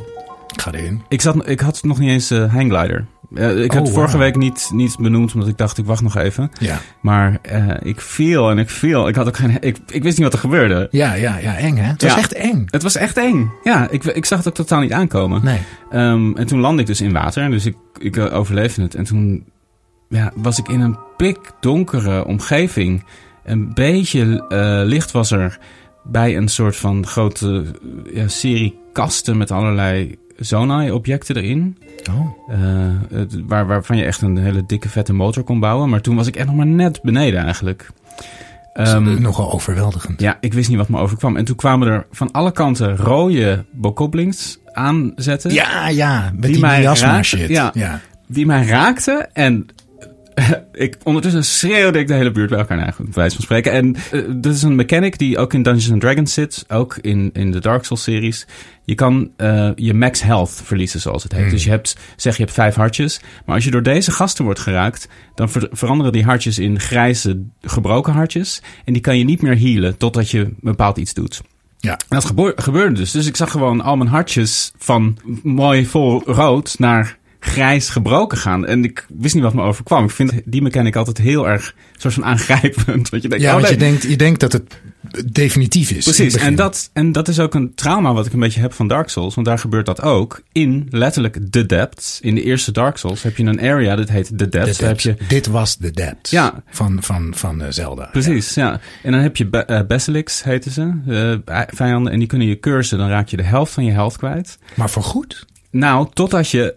S2: Ik ga erin.
S1: Ik, zat, ik had nog niet eens uh, hangglider. Uh, ik
S2: Oh,
S1: had het vorige week niet, niet benoemd, omdat ik dacht, ik wacht nog even.
S2: Ja.
S1: Maar eh, ik viel en ik viel. Ik, had ook geen, ik, ik wist niet wat er gebeurde.
S2: Ja, ja, ja, eng hè? Het was echt eng.
S1: Het was echt eng. Ja, ik, ik zag het ook totaal niet aankomen.
S2: Nee.
S1: Ehm, en toen landde ik dus in water. Dus ik, ik eh, overleefde het. En toen ja, was ik in een pikdonkere omgeving. Een beetje licht was er bij een soort van grote ja, serie kasten met allerlei Zonai-objecten erin.
S2: Oh.
S1: Eh, het- waar, waarvan je echt een hele dikke vette motor kon bouwen. Maar toen was ik echt nog maar net beneden eigenlijk. Ehm,
S2: Nogal overweldigend.
S1: ja, ik wist niet wat me overkwam. En toen kwamen er van alle kanten rode bokoblings aanzetten.
S2: Ja, ja, met
S1: Die
S2: die,
S1: mij raakte,
S2: shit.
S1: ja.
S2: ja.
S1: Die mij raakten. En <laughs> ik, ondertussen schreeuwde ik de hele buurt bij elkaar naar, bij wijze van spreken. En eh, dit is een mechanic die ook in Dungeons and Dragons zit. Ook in, in de Dark Souls series. Je kan eh, je max health verliezen, zoals het heet.
S2: Hmm.
S1: Dus je hebt, zeg je hebt vijf hartjes. Maar als je door deze gasten wordt geraakt, dan ver- veranderen die hartjes in grijze, gebroken hartjes. En die kan je niet meer healen totdat je bepaald iets doet.
S2: Ja.
S1: En dat gebeurde dus. Dus ik zag gewoon al mijn hartjes van mooi vol rood naar grijs gebroken gaan. En ik wist niet wat me overkwam. Ik vind die mechanic altijd heel erg soort van aangrijpend. <laughs> Want je denkt,
S2: Ja,
S1: oh
S2: want
S1: nee.
S2: je denkt, je denkt dat het definitief is.
S1: Precies, en dat, en dat is ook een trauma wat ik een beetje heb van Dark Souls. Want daar gebeurt dat ook in letterlijk The Depths. In de eerste Dark Souls heb je een area dat heet The Depths.
S2: De
S1: Daar heb je,
S2: depths. Dit was de depths
S1: Ja.
S2: van, van, van eh, Zelda.
S1: precies, ja. En dan heb je ba- eh, Basilics, heten ze, eh, vijanden. En die kunnen je cursen. Dan raak je de helft van je health kwijt.
S2: Maar voor goed?
S1: Nou, totdat je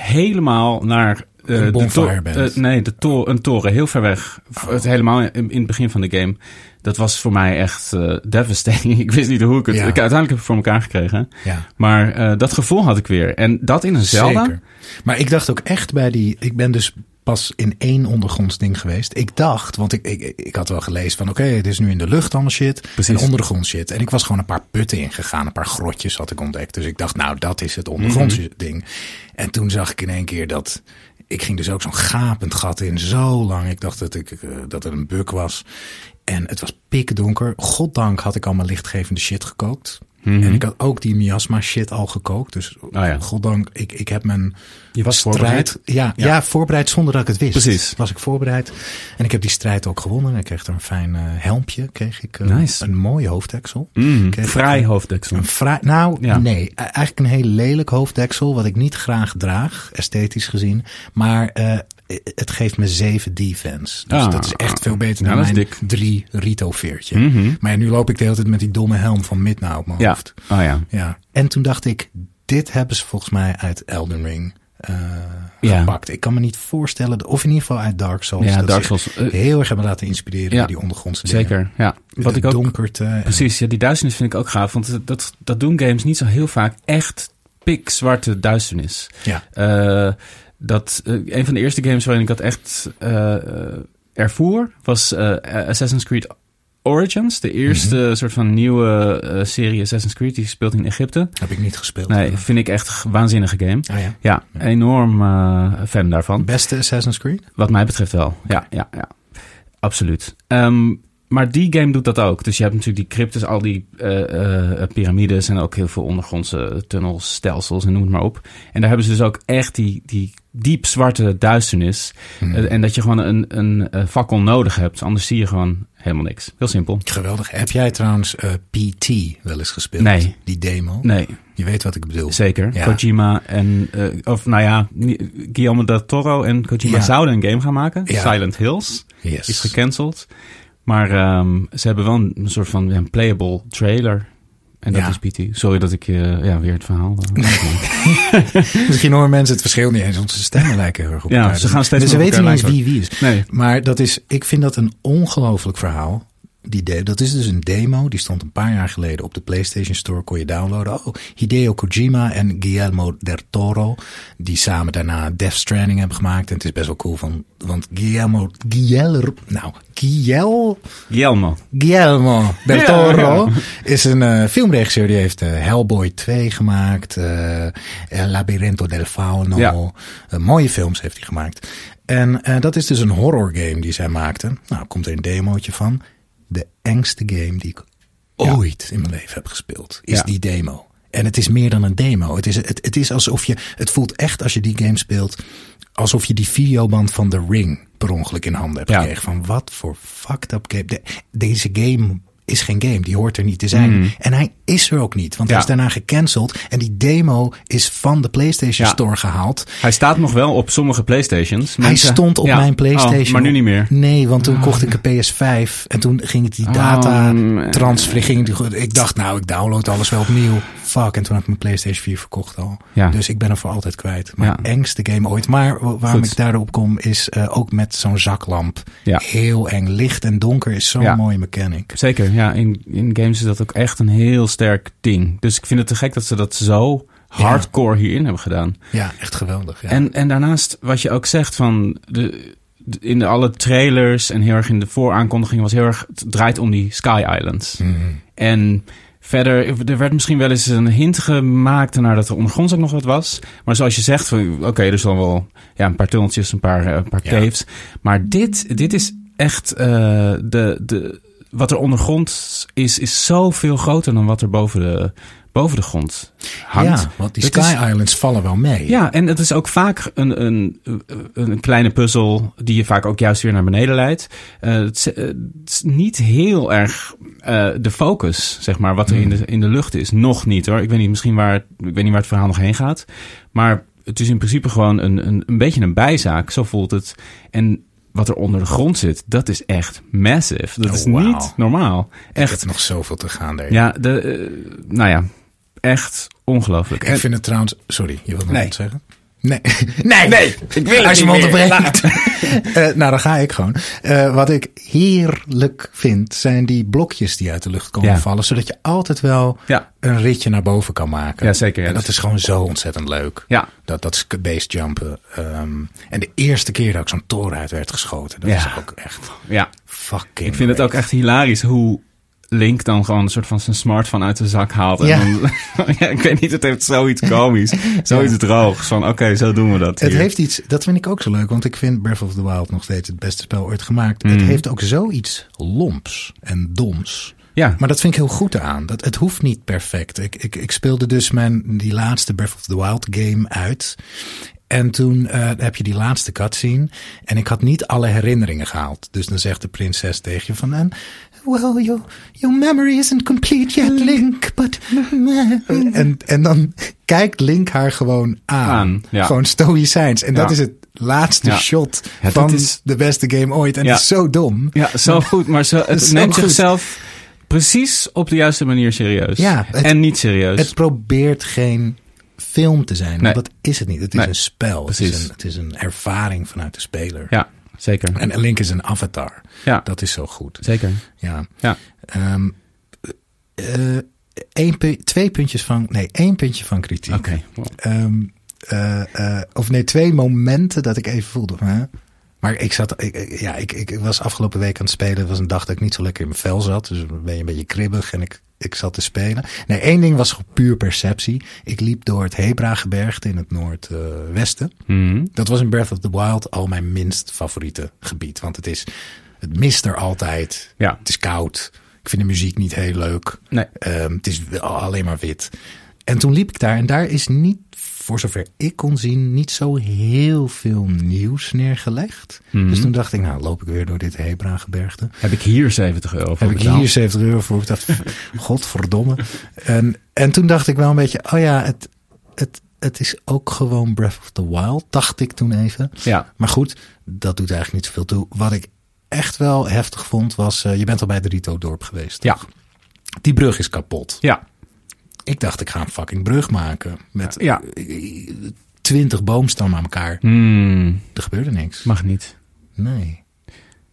S1: helemaal naar... eh,
S2: Een
S1: de
S2: bonfire bent.
S1: eh, nee, de to- een toren heel ver weg. V- Het helemaal in, in het begin van de game. Dat was voor mij echt eh, devastating. <laughs> ik wist niet hoe ik het...
S2: Ja.
S1: Ik, uiteindelijk heb ik het voor elkaar gekregen.
S2: Ja.
S1: Maar dat gevoel had ik weer. En dat in een Zelda?
S2: Zeker. Maar ik dacht ook echt bij die. Ik ben dus pas in één ondergronds ding geweest. Ik dacht, want ik, ik, ik had wel gelezen van oké, het is nu in de lucht allemaal shit.
S1: Precies.
S2: En ondergrond shit. En ik was gewoon een paar putten ingegaan. Een paar grotjes had ik ontdekt. Dus ik dacht, nou, dat is het ondergrondse
S1: Mhm.
S2: ding. En toen zag ik in één keer dat. Ik ging dus ook zo'n gapend gat in, zo lang. Ik dacht dat, ik, eh, dat het een buk was. En het was pikdonker. Goddank had ik allemaal lichtgevende shit gekookt.
S1: Mhm.
S2: En ik had ook die miasma shit al gekookt. Dus
S1: ja.
S2: goddank, ik, ik heb mijn
S1: Je was
S2: strijd...
S1: voorbereid?
S2: Ja, ja. voorbereid zonder dat ik het wist.
S1: Precies.
S2: Was ik voorbereid. En ik heb die strijd ook gewonnen. En ik kreeg er een fijn eh, helmpje. Kreeg ik eh,
S1: Nice.
S2: een mooi hoofddeksel.
S1: Mm, vrij hoofddeksel.
S2: Een vrij, nou,
S1: Ja.
S2: nee. e- Eigenlijk een heel lelijk hoofddeksel. Wat ik niet graag draag, esthetisch gezien. Maar eh, het geeft me 7 defense. Dus
S1: Ah.
S2: dat is echt veel beter dan mijn
S1: dik.
S2: 3 Rito veertje.
S1: Mhm.
S2: Maar ja, nu loop ik de hele tijd met die domme helm van Midna op mijn
S1: Ja,
S2: hoofd.
S1: oh ja.
S2: Ja. En toen dacht ik, dit hebben ze volgens mij uit Elden Ring eh,
S1: Ja.
S2: gepakt. Ik kan me niet voorstellen, of in ieder geval uit Dark Souls.
S1: Ja,
S2: dat
S1: Dark Souls, eh,
S2: heel erg hebben laten inspireren
S1: ja,
S2: door die ondergrondse dingen.
S1: Zeker, ja. Wat
S2: de
S1: ik ook
S2: donkerte.
S1: Precies, ja, die duisternis vind ik ook gaaf. Want dat- dat, dat doen games niet zo heel vaak echt pikzwarte duisternis.
S2: Ja.
S1: Eh, dat, eh, een van de eerste games waarin ik dat echt eh, ervoer was Assassin's Creed Origins. De eerste
S2: Mhm.
S1: soort van nieuwe serie Assassin's Creed die speelt in Egypte.
S2: Heb ik niet gespeeld.
S1: Nee, vind ik echt een waanzinnige game.
S2: Ah ja.
S1: Ja, enorm fan daarvan.
S2: Beste Assassin's Creed?
S1: Wat mij betreft wel. Ja, ja, ja. Absoluut. Ehm, maar die game doet dat ook. Dus je hebt natuurlijk die cryptes, al die eh, eh, piramides en ook heel veel ondergrondse tunnels, stelsels en noem het maar op. En daar hebben ze dus ook echt die, die diep zwarte duisternis. Eh, en dat je gewoon een, een, eh, fakkel nodig hebt. Anders zie je gewoon helemaal niks. Heel simpel.
S2: Geweldig. Heb jij trouwens eh, PT wel eens gespeeld?
S1: Nee.
S2: Die demo?
S1: Nee,
S2: Je weet wat ik bedoel.
S1: zeker.
S2: Ja.
S1: Kojima en, eh, of nou ja, Guillermo del Toro en Kojima
S2: Ja.
S1: zouden een game gaan maken.
S2: Ja.
S1: Silent Hills.
S2: Yes.
S1: is gecanceld. Maar ehm, ze hebben wel een, een soort van ja, een playable trailer. En dat
S2: Ja.
S1: is PT. Sorry dat ik je ja, weer het verhaal... eh, <laughs>
S2: Misschien horen mensen het verschil niet eens. Onze stemmen lijken heel erg op
S1: Ja,
S2: elkaar.
S1: ze gaan steeds
S2: Dus ze weten niet eens wie wie is.
S1: nee,
S2: Maar dat is, ik vind dat een ongelooflijk verhaal. Die de, dat is dus een demo. Die stond een paar jaar geleden op de PlayStation Store. Kon je downloaden. Oh, Hideo Kojima en Guillermo del Toro. Die samen daarna Death Stranding hebben gemaakt. En het is best wel cool van. Want Guillermo. Guillermo. Nou, Guillermo.
S1: Guillermo.
S2: Guillermo del Toro
S1: ja.
S2: is een eh, filmregisseur. Die heeft eh, Hellboy 2 gemaakt. eh El Labyrinto del Fauno.
S1: Ja.
S2: Mooie films heeft hij gemaakt. En dat is dus een horror game die zij maakten. Nou, komt er een demootje van. De engste game die ik
S1: Ja.
S2: ooit in mijn leven heb gespeeld. Is
S1: Ja.
S2: die demo. En het is meer dan een demo. Het is, het, het is alsof je, het voelt echt als je die game speelt, alsof je die videoband van The Ring per ongeluk in handen hebt
S1: Ja.
S2: gekregen. Van wat voor fucked up game. De- deze game is geen game. Die hoort er niet te zijn. En hij is er ook niet. Want hij
S1: Mm.
S2: Is daarna gecanceld. En die demo is van de PlayStation
S1: Ja.
S2: Store gehaald.
S1: Hij staat nog wel op sommige Playstations.
S2: Hij stond op
S1: Ja.
S2: mijn PlayStation.
S1: Oh, maar nu niet meer.
S2: Nee, want toen kocht ik een PS5 en toen ging het die
S1: Oh,
S2: data
S1: mm,
S2: transfer. Ging die, ik dacht, nou, ik download alles wel opnieuw. Fuck, en toen heb ik mijn PlayStation 4 verkocht al.
S1: Ja.
S2: Dus ik ben er voor altijd kwijt. Mijn
S1: Ja.
S2: engste game ooit. Maar wa- waarom
S1: Goed.
S2: ik daarop kom is eh, ook met zo'n zaklamp.
S1: Ja.
S2: Heel eng. Licht en donker is zo'n mooie mechanic.
S1: Zeker, ja. In, in games is dat ook echt een heel sterk ding. Dus ik vind het te gek dat ze dat zo hardcore hierin hebben gedaan.
S2: Ja, echt geweldig. Ja.
S1: En, en daarnaast, wat je ook zegt van... De, in de, alle trailers en heel erg in de vooraankondiging was heel erg... Het draait om die Sky Islands.
S2: Mhm.
S1: En verder, er werd misschien wel eens een hint gemaakt naar dat er ondergronds ook nog wat was. Maar zoals je zegt, oké, er zal wel ja, een paar tunneltjes, een paar, eh, een paar
S2: Ja.
S1: caves. Maar dit, dit is echt eh, de, de, wat er ondergrond is, is zoveel groter dan wat er boven de, boven de grond hangt.
S2: Ja, want die Sky
S1: is-
S2: Islands vallen wel mee.
S1: Ja, en het is ook vaak een, een, een kleine puzzel die je vaak ook juist weer naar beneden leidt. Eh, het, is, eh, het is niet heel erg eh, de focus, zeg maar, wat er in, de, in de lucht is. Nog niet hoor. Ik weet niet, misschien waar, ik weet niet waar het verhaal nog heen gaat. Maar het is in principe gewoon een, een, een beetje een bijzaak. Zo voelt het. En wat er onder de grond zit, dat is echt massive. Dat
S2: Oh,
S1: is
S2: wauw.
S1: niet normaal. Echt.
S2: nog zoveel te gaan daar.
S1: Ja, de, nou ja, echt ongelooflijk.
S2: Ik vind het trouwens... Sorry, je wilt nog
S1: Nee.
S2: wat zeggen? Nee. <laughs> nee.
S1: Nee, ik wil het
S2: Als je me onderbreekt. <laughs> Eh, nou, dan ga ik gewoon. Eh, wat ik heerlijk vind, zijn die blokjes die uit de lucht komen
S1: Ja.
S2: vallen. Zodat je altijd wel
S1: Ja.
S2: een ritje naar boven kan maken.
S1: Ja, zeker, ja.
S2: En dat is gewoon zo ontzettend leuk.
S1: Ja.
S2: Dat, dat basejumpen. Ehm en de eerste keer dat ik zo'n toren uit werd geschoten. Dat is ook echt
S1: Ja,
S2: fucking
S1: ik vind het ook echt hilarisch hoe Link dan gewoon een soort van zijn smartphone uit de zak haalt. En
S2: Ja.
S1: dan, <laughs> ja, ik weet niet, het heeft zoiets komisch. <laughs> Zoiets
S2: Ja.
S1: droogs. Van oké, zo doen we dat
S2: Het
S1: hier.
S2: heeft iets, dat vind ik ook zo leuk, want ik vind Breath of the Wild nog steeds het beste spel ooit gemaakt.
S1: Mm.
S2: Het heeft ook zoiets lomps en doms.
S1: Ja,
S2: Maar dat vind ik heel goed aan. Dat, het hoeft niet perfect. Ik, ik, ik speelde dus mijn, die laatste Breath of the Wild game uit. En toen eh, heb je die laatste cutscene. En ik had niet alle herinneringen gehaald. Dus dan zegt de prinses tegen je van... En, well, your, your memory isn't complete yet, Link. But... <laughs> En, en dan kijkt Link haar gewoon aan.
S1: Aan, ja.
S2: Gewoon stoïcijns. En dat is het laatste
S1: Ja.
S2: shot
S1: Ja, dat
S2: van
S1: is-
S2: de beste game ooit. En
S1: Ja.
S2: het is zo dom.
S1: ja zo goed. Maar zo, <laughs> het
S2: Zo
S1: neemt
S2: goed.
S1: zichzelf precies op de juiste manier serieus.
S2: Ja, het-
S1: en niet serieus.
S2: Het probeert geen film te zijn.
S1: Nee.
S2: Want dat is het niet. Het is
S1: Nee,
S2: een spel. Het is een, het is een ervaring vanuit de speler.
S1: ja, zeker.
S2: En Link is een avatar.
S1: ja,
S2: Dat is zo goed.
S1: zeker.
S2: Ja.
S1: Ja.
S2: Één pu- twee puntjes van... Nee, één puntje van kritiek.
S1: Oké.
S2: Ehm, eh, eh, of nee, twee momenten dat ik even voelde. Hè? Maar ik zat, ik, ja, ik, ik, ik was afgelopen week aan het spelen. Het was een dag dat ik niet zo lekker in mijn vel zat. Dus dan ben je een beetje kribbig en ik, ik zat te spelen. Nee, één ding was puur perceptie. Ik liep door het Hebra-gebergte in het noordwesten.
S1: Mhm.
S2: Dat was in Breath of the Wild al mijn minst favoriete gebied. Want het is, het mist er altijd.
S1: Ja.
S2: Het is koud. Ik vind de muziek niet heel leuk.
S1: Nee.
S2: Ehm, het is alleen maar wit. En toen liep ik daar en daar is niet, voor zover ik kon zien, niet zo heel veel nieuws neergelegd.
S1: Mhm.
S2: Dus toen dacht ik, nou loop ik weer door dit Hebra-gebergte.
S1: Heb ik hier 70 euro voor
S2: Heb ik
S1: betaald?
S2: hier 70 euro voor. Dacht, <laughs> godverdomme. En, en toen dacht ik wel een beetje, oh ja, het, het, het is ook gewoon Breath of the Wild, dacht ik toen even.
S1: Ja.
S2: Maar goed, dat doet eigenlijk niet zoveel toe. Wat ik echt wel heftig vond was, eh, je bent al bij de Rito-dorp geweest.
S1: Ja.
S2: Die brug is kapot.
S1: Ja.
S2: Ik dacht, ik ga een fucking brug maken. Met
S1: Ja.
S2: twintig boomstammen aan elkaar.
S1: Hmm,
S2: Er gebeurde niks.
S1: mag niet.
S2: Nee.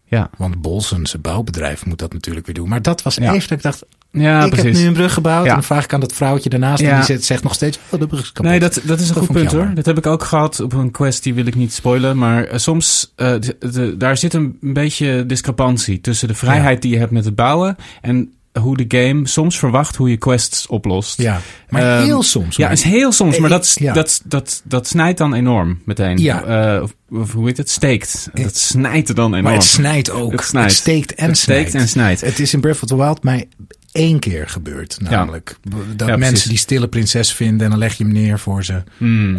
S1: Ja.
S2: Want Bolsen, zijn bouwbedrijf, moet dat natuurlijk weer doen. Maar dat was
S1: Ja.
S2: even dat ik dacht,
S1: Ja,
S2: ik
S1: precies.
S2: heb nu een brug gebouwd.
S1: Ja.
S2: En dan vraag ik aan dat vrouwtje daarnaast.
S1: Ja.
S2: En die zegt, zegt nog steeds, oh, de brug is kapot.
S1: Nee, dat, dat is een
S2: Dat
S1: goed punt hoor. Dat heb ik ook gehad op een quest, die wil ik niet spoilen. Maar eh, soms, eh, de- de- daar zit een, een beetje discrepantie tussen de vrijheid die je hebt met het bouwen en hoe de game soms verwacht hoe je quests oplost.
S2: Ja, maar
S1: Ehm,
S2: heel soms.
S1: Ja, is heel soms, maar dat,
S2: Ja.
S1: dat, dat, dat snijdt dan enorm meteen.
S2: Ja.
S1: Eh, of, of hoe heet het? Steekt. Dat snijdt er dan enorm.
S2: Maar het snijdt ook.
S1: Het snijdt.
S2: steekt en
S1: Het steekt
S2: snijdt.
S1: en snijdt.
S2: Het is in Breath of the Wild mij één keer gebeurt. Namelijk dat
S1: Ja,
S2: mensen
S1: precies.
S2: die stille prinses vinden en dan leg je hem neer voor ze.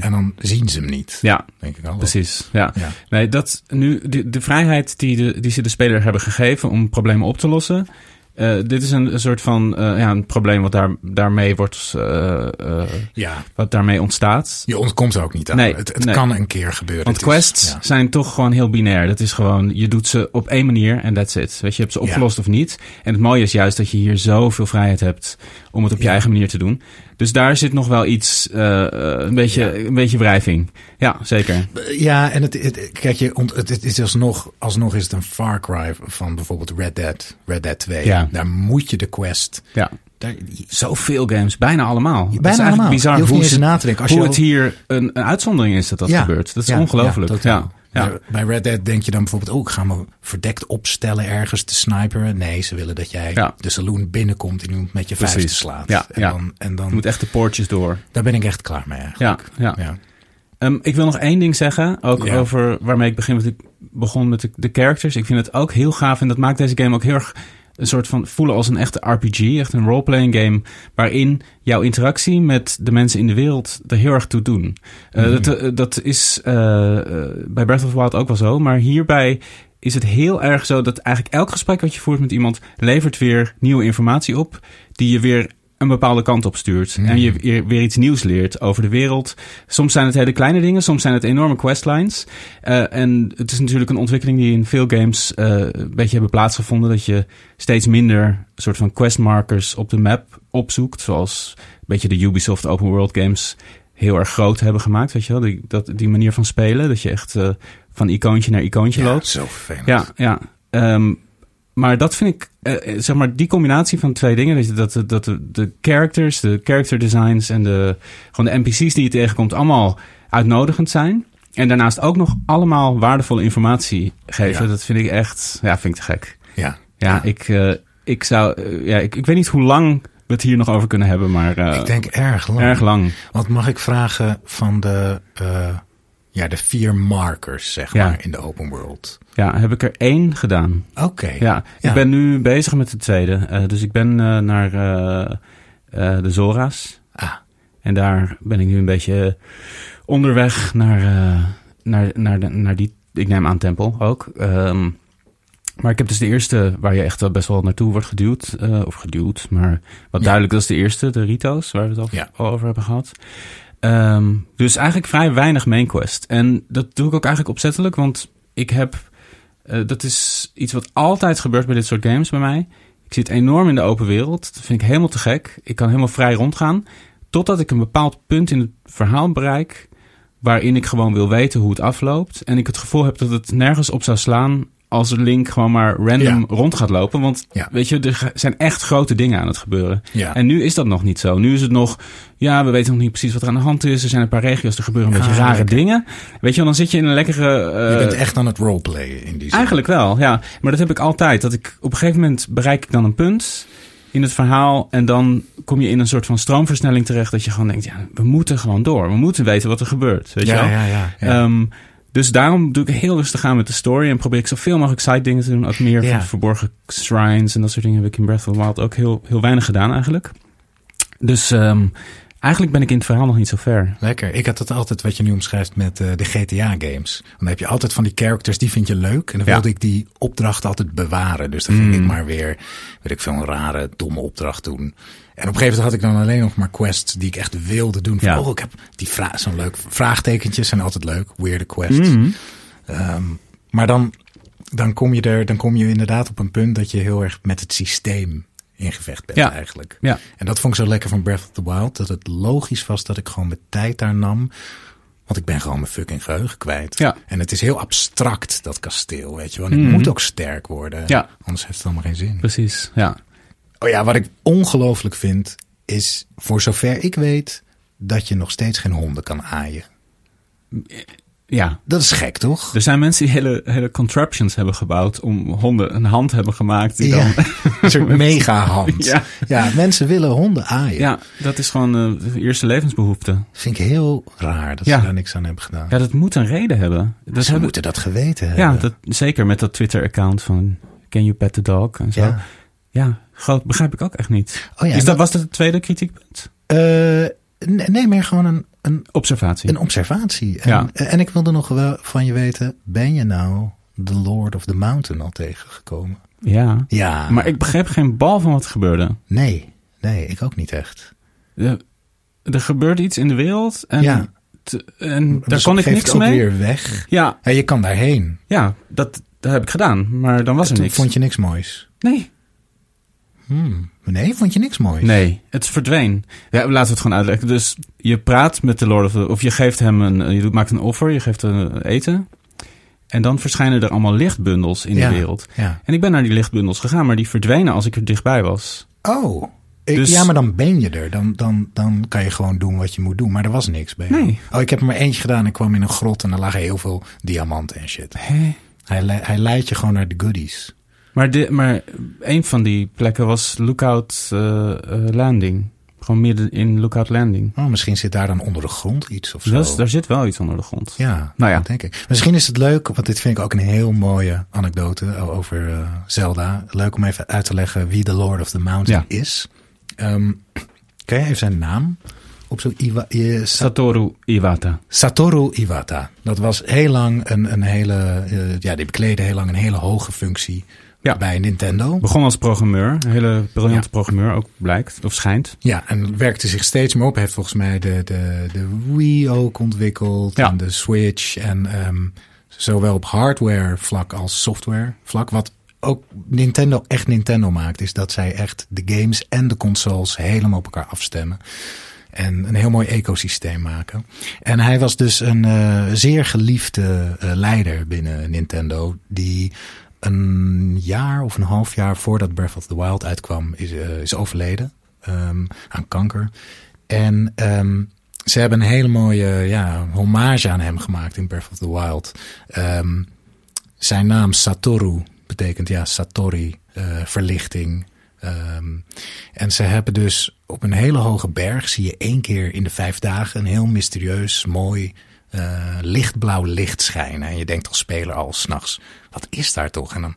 S2: En dan zien ze hem niet.
S1: Ja,
S2: Denk ik al.
S1: precies. Ja.
S2: Ja.
S1: Nee, dat nu de, de vrijheid die, de, die ze de speler hebben gegeven om problemen op te lossen. Eh, dit is een, een soort van eh, ja, een probleem wat daar, daarmee wordt, eh,
S2: Ja,
S1: wat daarmee ontstaat.
S2: je ontkomt er ook niet aan.
S1: Nee,
S2: het het
S1: nee.
S2: kan een keer gebeuren.
S1: Want
S2: Het is-
S1: quests
S2: ja.
S1: zijn toch gewoon heel binair. Dat is gewoon, je doet ze op één manier en that's it. Weet je, je hebt ze opgelost of niet. En het mooie is juist dat je hier zoveel vrijheid hebt om het op je eigen manier te doen. Dus daar zit nog wel iets, eh, eh, een, beetje,
S2: Ja.
S1: een beetje wrijving. Ja, zeker.
S2: Ja, en het, het, kijk, je, het, het is alsnog, alsnog is het een Far Cry van bijvoorbeeld Red Dead, Red Dead 2.
S1: Ja.
S2: Daar moet je de quest.
S1: Ja.
S2: Daar,
S1: Zoveel games, bijna allemaal. is
S2: bijna allemaal.
S1: bizar hoe, ze-
S2: na te denken. Als
S1: hoe
S2: je
S1: het
S2: al-
S1: hier een, een uitzondering is dat dat
S2: Ja,
S1: gebeurt. Dat is
S2: ja,
S1: ongelooflijk.
S2: ja,
S1: Ja.
S2: Bij- Red Dead denk je dan bijvoorbeeld, oh, ik ga me verdekt opstellen ergens te sniperen. Nee, ze willen dat jij
S1: Ja.
S2: de saloon binnenkomt en iemand met je
S1: Precies.
S2: vuisten slaat.
S1: Ja,
S2: en
S1: ja.
S2: dan, en dan
S1: Je moet echt de poortjes door.
S2: daar ben ik echt klaar mee eigenlijk.
S1: Ja, ja. Ehm, ik wil nog één ding zeggen, ook over waarmee ik begin met de, begon met de, de characters. Ik vind het ook heel gaaf en dat maakt deze game ook heel erg een soort van voelen als een echte RPG, echt een roleplaying game, waarin jouw interactie met de mensen in de wereld er heel erg toe doen. Eh,
S2: Mhm.
S1: dat, eh, dat is eh, bij Breath of the Wild ook wel zo, maar hierbij is het heel erg zo dat eigenlijk elk gesprek wat je voert met iemand levert weer nieuwe informatie op, die je weer een bepaalde kant op stuurt. En je weer, iets nieuws leert over de wereld. Soms zijn het hele kleine dingen, soms zijn het enorme questlines. Eh, en het is natuurlijk een ontwikkeling die in veel games eh, een beetje hebben plaatsgevonden. Dat je steeds minder soort van questmarkers op de map opzoekt. Zoals een beetje de Ubisoft open world games heel erg groot hebben gemaakt. Weet je wel, die, dat, die manier van spelen. Dat je echt eh, van icoontje naar icoontje
S2: Ja,
S1: loopt.
S2: zo vervelend.
S1: Ja, ja. Ehm, maar dat vind ik, eh, eh, zeg maar, die combinatie van twee dingen. Dat, dat, dat de, de characters, de character designs en de, gewoon de NPC's die je tegenkomt, allemaal uitnodigend zijn. En daarnaast ook nog allemaal waardevolle informatie geven.
S2: Ja.
S1: Dat vind ik echt, ja, vind ik te gek.
S2: Ja.
S1: Ja, Ik, eh, ik zou, ja, ik, ik weet niet hoe lang we het hier nog over kunnen hebben, maar
S2: Ik denk erg lang.
S1: erg lang.
S2: Want mag ik vragen van de, ja, de vier markers, zeg
S1: Ja.
S2: maar, in de open world?
S1: Ja, heb ik er één gedaan.
S2: Oké.
S1: Ja,
S2: Ja.
S1: ik ben nu bezig met de tweede. Eh, dus ik ben eh, naar eh, de Zora's.
S2: Ah,
S1: En daar ben ik nu een beetje onderweg naar, naar, naar, de, naar die, ik neem aan tempel ook. Ehm, maar ik heb dus de eerste waar je echt wel best wel naartoe wordt geduwd. of geduwd, maar wat
S2: Ja.
S1: duidelijk, dat is de eerste, de Rito's, waar we het al
S2: Ja.
S1: al over hebben gehad. Ehm, dus eigenlijk vrij weinig main quest. En dat doe ik ook eigenlijk opzettelijk, want ik heb... eh, dat is iets wat altijd gebeurt bij dit soort games bij mij. Ik zit enorm in de open wereld. Dat vind ik helemaal te gek. Ik kan helemaal vrij rondgaan. Totdat ik een bepaald punt in het verhaal bereik. waarin ik gewoon wil weten hoe het afloopt. En ik het gevoel heb dat het nergens op zou slaan. Als Link gewoon maar random
S2: Ja.
S1: rond gaat lopen. Want
S2: Ja.
S1: weet je, er zijn echt grote dingen aan het gebeuren.
S2: ja.
S1: En nu is dat nog niet zo. Nu is het nog, ja, we weten nog niet precies wat er aan de hand is. Er zijn een paar regio's, er gebeuren een beetje rare
S2: lekker.
S1: dingen. Weet je dan zit je in een lekkere... eh,
S2: je bent echt aan het roleplayen in die zin.
S1: Eigenlijk wel, ja. Maar dat heb ik altijd. Dat ik op een gegeven moment bereik ik dan een punt in het verhaal. En dan kom je in een soort van stroomversnelling terecht. Dat je gewoon denkt, ja, we moeten gewoon door. We moeten weten wat er gebeurt. Weet je wel?
S2: ja, ja, ja.
S1: Dus daarom doe ik heel rustig aan met de story. En probeer ik zoveel mogelijk side dingen te doen. Ook meer
S2: Ja.
S1: verborgen shrines en dat soort dingen heb ik in Breath of the Wild ook heel, heel weinig gedaan eigenlijk. Dus ehm, eigenlijk ben ik in het verhaal nog niet zo ver.
S2: Lekker. Ik had het altijd wat je nu omschrijft met eh, de GTA-games. Dan heb je altijd van die characters, die vind je leuk. En dan
S1: Ja.
S2: wilde ik die opdracht altijd bewaren. Dus dan ging
S1: Mm.
S2: ik maar weer, weet ik veel, een rare, domme opdracht doen. En op een gegeven moment had ik dan alleen nog maar quests die ik echt wilde doen. Van,
S1: Ja.
S2: Oh, ik heb die vraag, zo'n leuk vraagtekentjes zijn altijd leuk. Weirde quests.
S1: Mhm.
S2: Ehm, maar dan, dan, kom je er, dan kom je inderdaad op een punt dat je heel erg met het systeem in gevecht bent
S1: Ja.
S2: eigenlijk.
S1: Ja.
S2: En dat vond ik zo lekker van Breath of the Wild. Dat het logisch was dat ik gewoon mijn tijd daar nam. Want ik ben gewoon mijn fucking geheugen kwijt.
S1: Ja.
S2: En het is heel abstract, dat kasteel, weet je wel. En ik
S1: Mhm.
S2: moet ook sterk worden.
S1: Ja.
S2: Anders heeft het allemaal geen zin.
S1: Precies, ja.
S2: Oh ja, wat ik ongelooflijk vind, is voor zover ik weet... dat je nog steeds geen honden kan aaien.
S1: Ja,
S2: Dat is gek, toch?
S1: er zijn mensen die hele, hele contraptions hebben gebouwd om honden een hand hebben gemaakt. Die
S2: Ja,
S1: dan, <laughs>
S2: een soort mega hand.
S1: Ja.
S2: ja, mensen willen honden aaien.
S1: ja, dat is gewoon eh, de eerste levensbehoefte.
S2: Vind ik heel raar dat
S1: Ja.
S2: ze daar niks aan hebben gedaan.
S1: Ja, dat moet een reden hebben. Dat
S2: ze
S1: hebben-
S2: moeten dat geweten hebben.
S1: ja, dat, zeker met dat Twitter-account van Can you pet the dog en zo. Ja,
S2: Ja.
S1: groot, begrijp ik ook echt niet.
S2: Oh ja,
S1: Is dat, was dat het tweede kritiekpunt?
S2: Eh, nee, nee, maar gewoon een, een,
S1: Observatie.
S2: een observatie. En,
S1: Ja.
S2: en ik wilde nog wel van je weten, ben je nou The Lord of the Mountain al tegengekomen?
S1: ja.
S2: Ja.
S1: Maar ik begreep geen bal van wat er gebeurde.
S2: Nee, nee, ik ook niet echt.
S1: Er, er gebeurde iets in de wereld en,
S2: Ja.
S1: en daar
S2: Dus
S1: kon ik niks
S2: ook
S1: mee.
S2: weer weg.
S1: Ja,
S2: Ja, je kan daarheen.
S1: ja dat, dat heb ik gedaan. Maar dan was er niks.
S2: vond je niks moois.
S1: Nee.
S2: Hmm. Nee, vond je niks moois?
S1: Nee, het verdween. Ja, laten we het gewoon uitleggen. Dus je praat met de Lord of the... Of je geeft hem een... Je doet- maakt een offer, je geeft een eten. En dan verschijnen er allemaal lichtbundels in
S2: Ja,
S1: de wereld.
S2: Ja.
S1: En ik ben naar die lichtbundels gegaan, maar die verdwenen als ik er dichtbij was.
S2: Oh. Ik-
S1: Dus-
S2: Ja, maar dan ben je er. Dan, dan, dan kan je gewoon doen wat je moet doen. Maar er was niks bij.
S1: Nee.
S2: Oh, ik heb er maar eentje gedaan. Ik kwam in een grot en er lagen heel veel diamanten en shit.
S1: Hé?
S2: Hij, hij leidt je gewoon naar de goodies.
S1: Maar, de, maar een van die plekken was Lookout eh, eh, Landing. Gewoon midden in Lookout Landing.
S2: Oh, misschien zit daar dan onder de grond iets of zo.
S1: Dat is, daar zit wel iets onder de grond.
S2: Ja,
S1: Nou ja.
S2: dat denk ik. Misschien is het leuk, want dit vind ik ook een heel mooie anekdote over eh, Zelda. Leuk om even uit te leggen wie de Lord of the Mountain is. Ehm kan je even zijn naam op zo'n Iwa, eh, Sa-
S1: Satoru Iwata.
S2: Satoru Iwata. Dat was heel lang een, een hele, ja, die bekleedde heel lang een hele hoge functie
S1: Ja.
S2: bij Nintendo.
S1: Begon als programmeur. Een hele briljante
S2: Ja.
S1: programmeur ook blijkt. Of schijnt.
S2: Ja, en werkte zich steeds meer op. Hij heeft volgens mij de, de, de Wii ook ontwikkeld.
S1: Ja.
S2: En de Switch. En ehm, zowel op hardware vlak als software vlak. Wat ook Nintendo echt Nintendo maakt. Is dat zij echt de games en de consoles helemaal op elkaar afstemmen. En een heel mooi ecosysteem maken. En hij was dus een eh, zeer geliefde eh, leider binnen Nintendo. Die een jaar of een half jaar voordat Breath of the Wild uitkwam, is, eh, is overleden ehm, aan kanker. En ehm, ze hebben een hele mooie ja, hommage aan hem gemaakt in Breath of the Wild. Ehm, zijn naam Satoru betekent ja, Satori, eh, verlichting. En ze hebben dus op een hele hoge berg, zie je één keer in de vijf dagen, een heel mysterieus, mooi, eh, lichtblauw licht schijnen. En je denkt als speler al s'nachts, wat is daar toch? En dan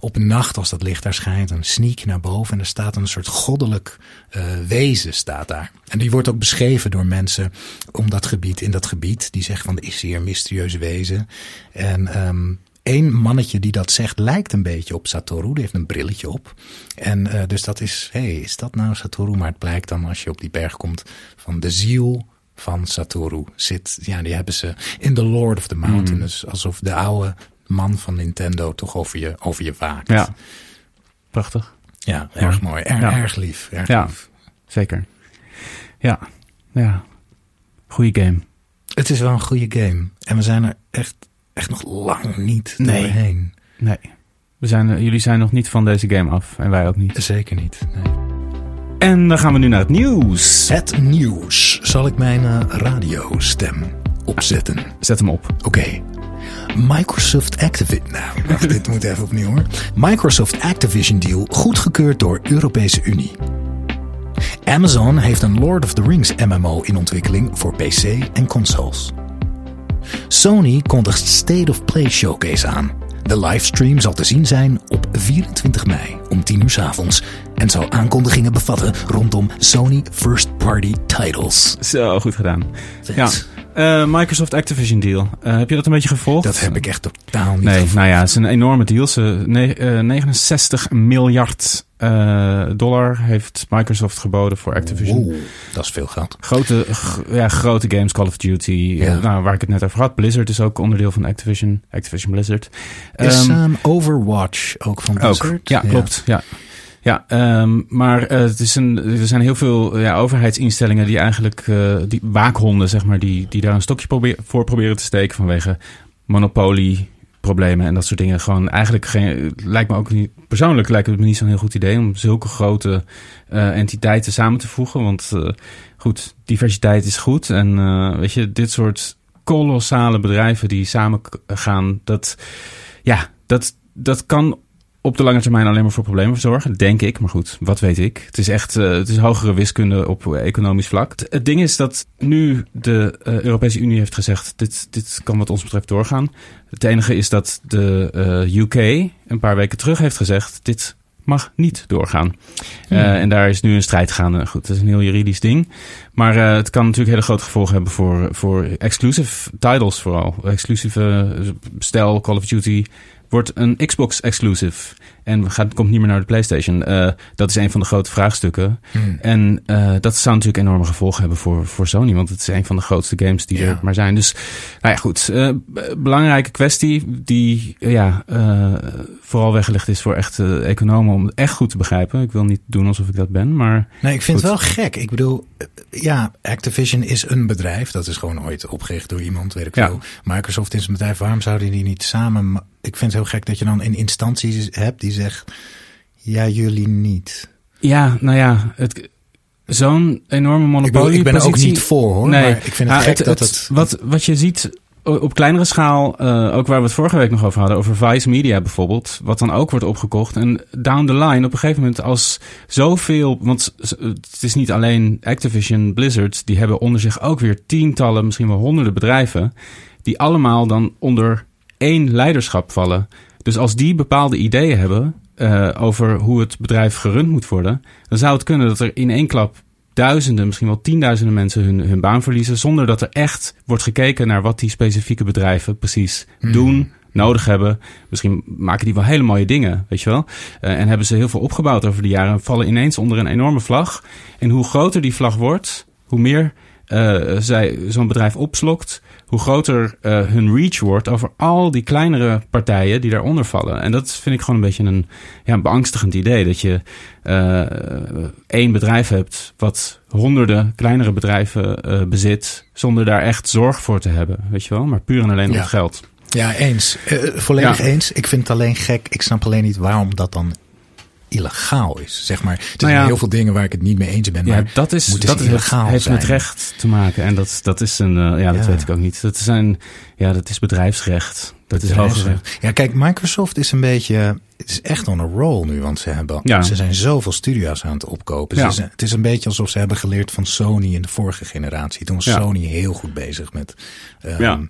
S2: op een nacht als dat licht daar schijnt, dan sneak je naar boven en er staat een soort goddelijk eh, wezen staat daar. En die wordt ook beschreven door mensen om dat gebied, in dat gebied. Die zeggen van, is hier een mysterieus wezen. En ehm één mannetje die dat zegt lijkt een beetje op Satoru. Die heeft een brilletje op. En eh, dus dat is, hé, hey, is dat nou Satoru? Maar het blijkt dan als je op die berg komt van de ziel van Satoru zit. Ja, die hebben ze in The Lord of the Mountain. Dus alsof de oude man van Nintendo toch over je, over je waakt.
S1: Ja. Prachtig.
S2: Ja, erg mooi. Er-
S1: Ja.
S2: Erg lief. Erg
S1: Ja.
S2: lief.
S1: Zeker. Ja. Ja. Goeie game.
S2: Het is wel een goede game. En we zijn er echt, echt nog lang niet
S1: Nee.
S2: doorheen.
S1: Nee. We zijn, jullie zijn nog niet van deze game af. En wij ook niet.
S2: Zeker niet. Nee.
S1: En dan gaan we nu naar het nieuws.
S2: Het nieuws. Zal ik mijn eh, radiostem opzetten?
S1: Zet hem op.
S2: Oké. Microsoft Activision. Nou, wacht, dit moet even opnieuw hoor. Microsoft Activision deal goedgekeurd door Europese Unie. Amazon heeft een Lord of the Rings MMO in ontwikkeling voor PC en consoles. Sony kondigt State of Play Showcase aan. De livestream zal te zien zijn op 24 mei om 10 uur 's avonds en zal aankondigingen bevatten rondom Sony First Party Titles.
S1: Zo, goed gedaan. Ja. Eh, Microsoft Activision deal. Eh, heb je dat een beetje gevolgd?
S2: Dat heb ik echt totaal niet
S1: Nee, nou ja, het is een enorme deal. Ze, ne- eh, 69 miljard dollar heeft Microsoft geboden voor Activision.
S2: Wow, dat is veel geld.
S1: Grote, ja, grote games, Call of Duty,
S2: Ja.
S1: nou, waar ik het net over had. Blizzard is ook onderdeel van Activision, Activision Blizzard.
S2: Is
S1: ehm,
S2: Overwatch ook van Blizzard?
S1: ook. Ja, klopt. Ja. Ja, ehm, maar eh, het is een, er zijn heel veel ja, overheidsinstellingen die eigenlijk, eh, die waakhonden zeg maar, die, die daar een stokje voor proberen te steken vanwege monopolieproblemen en dat soort dingen. Gewoon eigenlijk geen, lijkt me ook niet, persoonlijk lijkt het me niet zo'n heel goed idee om zulke grote eh, entiteiten samen te voegen. Want goed, diversiteit is goed en weet je, dit soort kolossale bedrijven die samen gaan, dat, ja, dat, dat kan op de lange termijn alleen maar voor problemen zorgen, denk ik. Maar goed, wat weet ik? Het is echt eh, het is hogere wiskunde op eh, economisch vlak. Het, ding is dat nu de eh, Europese Unie heeft gezegd: dit, dit kan wat ons betreft doorgaan. Het enige is dat de UK een paar weken terug heeft gezegd: dit mag niet doorgaan. Uh, en daar is nu een strijd gaande. Goed, dat is een heel juridisch ding. Maar het kan natuurlijk hele grote gevolgen hebben voor, voor exclusive titles vooral. Exclusieve, stel Call of Duty wordt een Xbox exclusive en gaat, komt niet meer naar de PlayStation. Uh, dat is een van de grote vraagstukken. Hmm. En uh, dat zou natuurlijk enorme gevolgen hebben voor, voor Sony, want het is een van de grootste games die er maar zijn. Dus, nou ja, goed. Uh, belangrijke kwestie die ja, vooral weggelegd is voor echte economen om het echt goed te begrijpen. Ik wil niet doen alsof ik dat ben, maar.
S2: Nee, ik vind het wel gek. Ik bedoel, ja, Activision is een bedrijf. Dat is gewoon ooit opgericht door iemand, weet ik ja. veel. Microsoft is een bedrijf. Waarom zouden die niet samen. Ik vind het heel gek dat je dan een instanties hebt die zegt, ja, jullie niet.
S1: Ja, nou ja, het, zo'n enorme monopolie.
S2: Ik, ben er ook niet voor hoor, nee. maar ik vind het gek dat het...
S1: Wat, wat je ziet op kleinere schaal, uh, ook waar we het vorige week nog over hadden, over Vice Media bijvoorbeeld, wat dan ook wordt opgekocht. En down the line, op een gegeven moment, als zoveel, want het is niet alleen Activision, Blizzard, die hebben onder zich ook weer tientallen, misschien wel honderden bedrijven, die allemaal dan onder één leiderschap vallen. Dus als die bepaalde ideeën hebben uh, over hoe het bedrijf gerund moet worden, dan zou het kunnen dat er in één klap duizenden, misschien wel tienduizenden mensen hun, hun baan verliezen, zonder dat er echt wordt gekeken naar wat die specifieke bedrijven precies hmm. doen, nodig hebben. Misschien maken die wel hele mooie dingen, weet je wel. Uh, en hebben ze heel veel opgebouwd over de jaren en vallen ineens onder een enorme vlag. En hoe groter die vlag wordt, hoe meer zij zo'n bedrijf opslokt, hoe groter uh, hun reach wordt over al die kleinere partijen die daaronder vallen. En dat vind ik gewoon een beetje een, ja, een beangstigend idee. Dat je uh, één bedrijf hebt wat honderden kleinere bedrijven bezit, zonder daar echt zorg voor te hebben. Weet je wel, maar puur en alleen om het geld.
S2: Ja, eens. volledig eens. Ik vind het alleen gek. Ik snap alleen niet waarom dat dan illegaal is. Zeg maar. Er zijn nou heel veel dingen waar ik het niet mee eens ben. Maar
S1: dat is, dat is illegaal heeft zijn. met recht te maken. En dat, dat is een, uh, ja, dat ja. weet ik ook niet. Dat, zijn, ja, dat is bedrijfsrechtsrecht. Dat is hoger.
S2: Ja, kijk, Microsoft is een beetje. Het is echt on a roll nu, want ze hebben. Ja. Ze zijn zoveel studio's aan het opkopen. Ja. Ze, het is een beetje alsof ze hebben geleerd van Sony in de vorige generatie. Toen was ja. Sony heel goed bezig met. Um, ja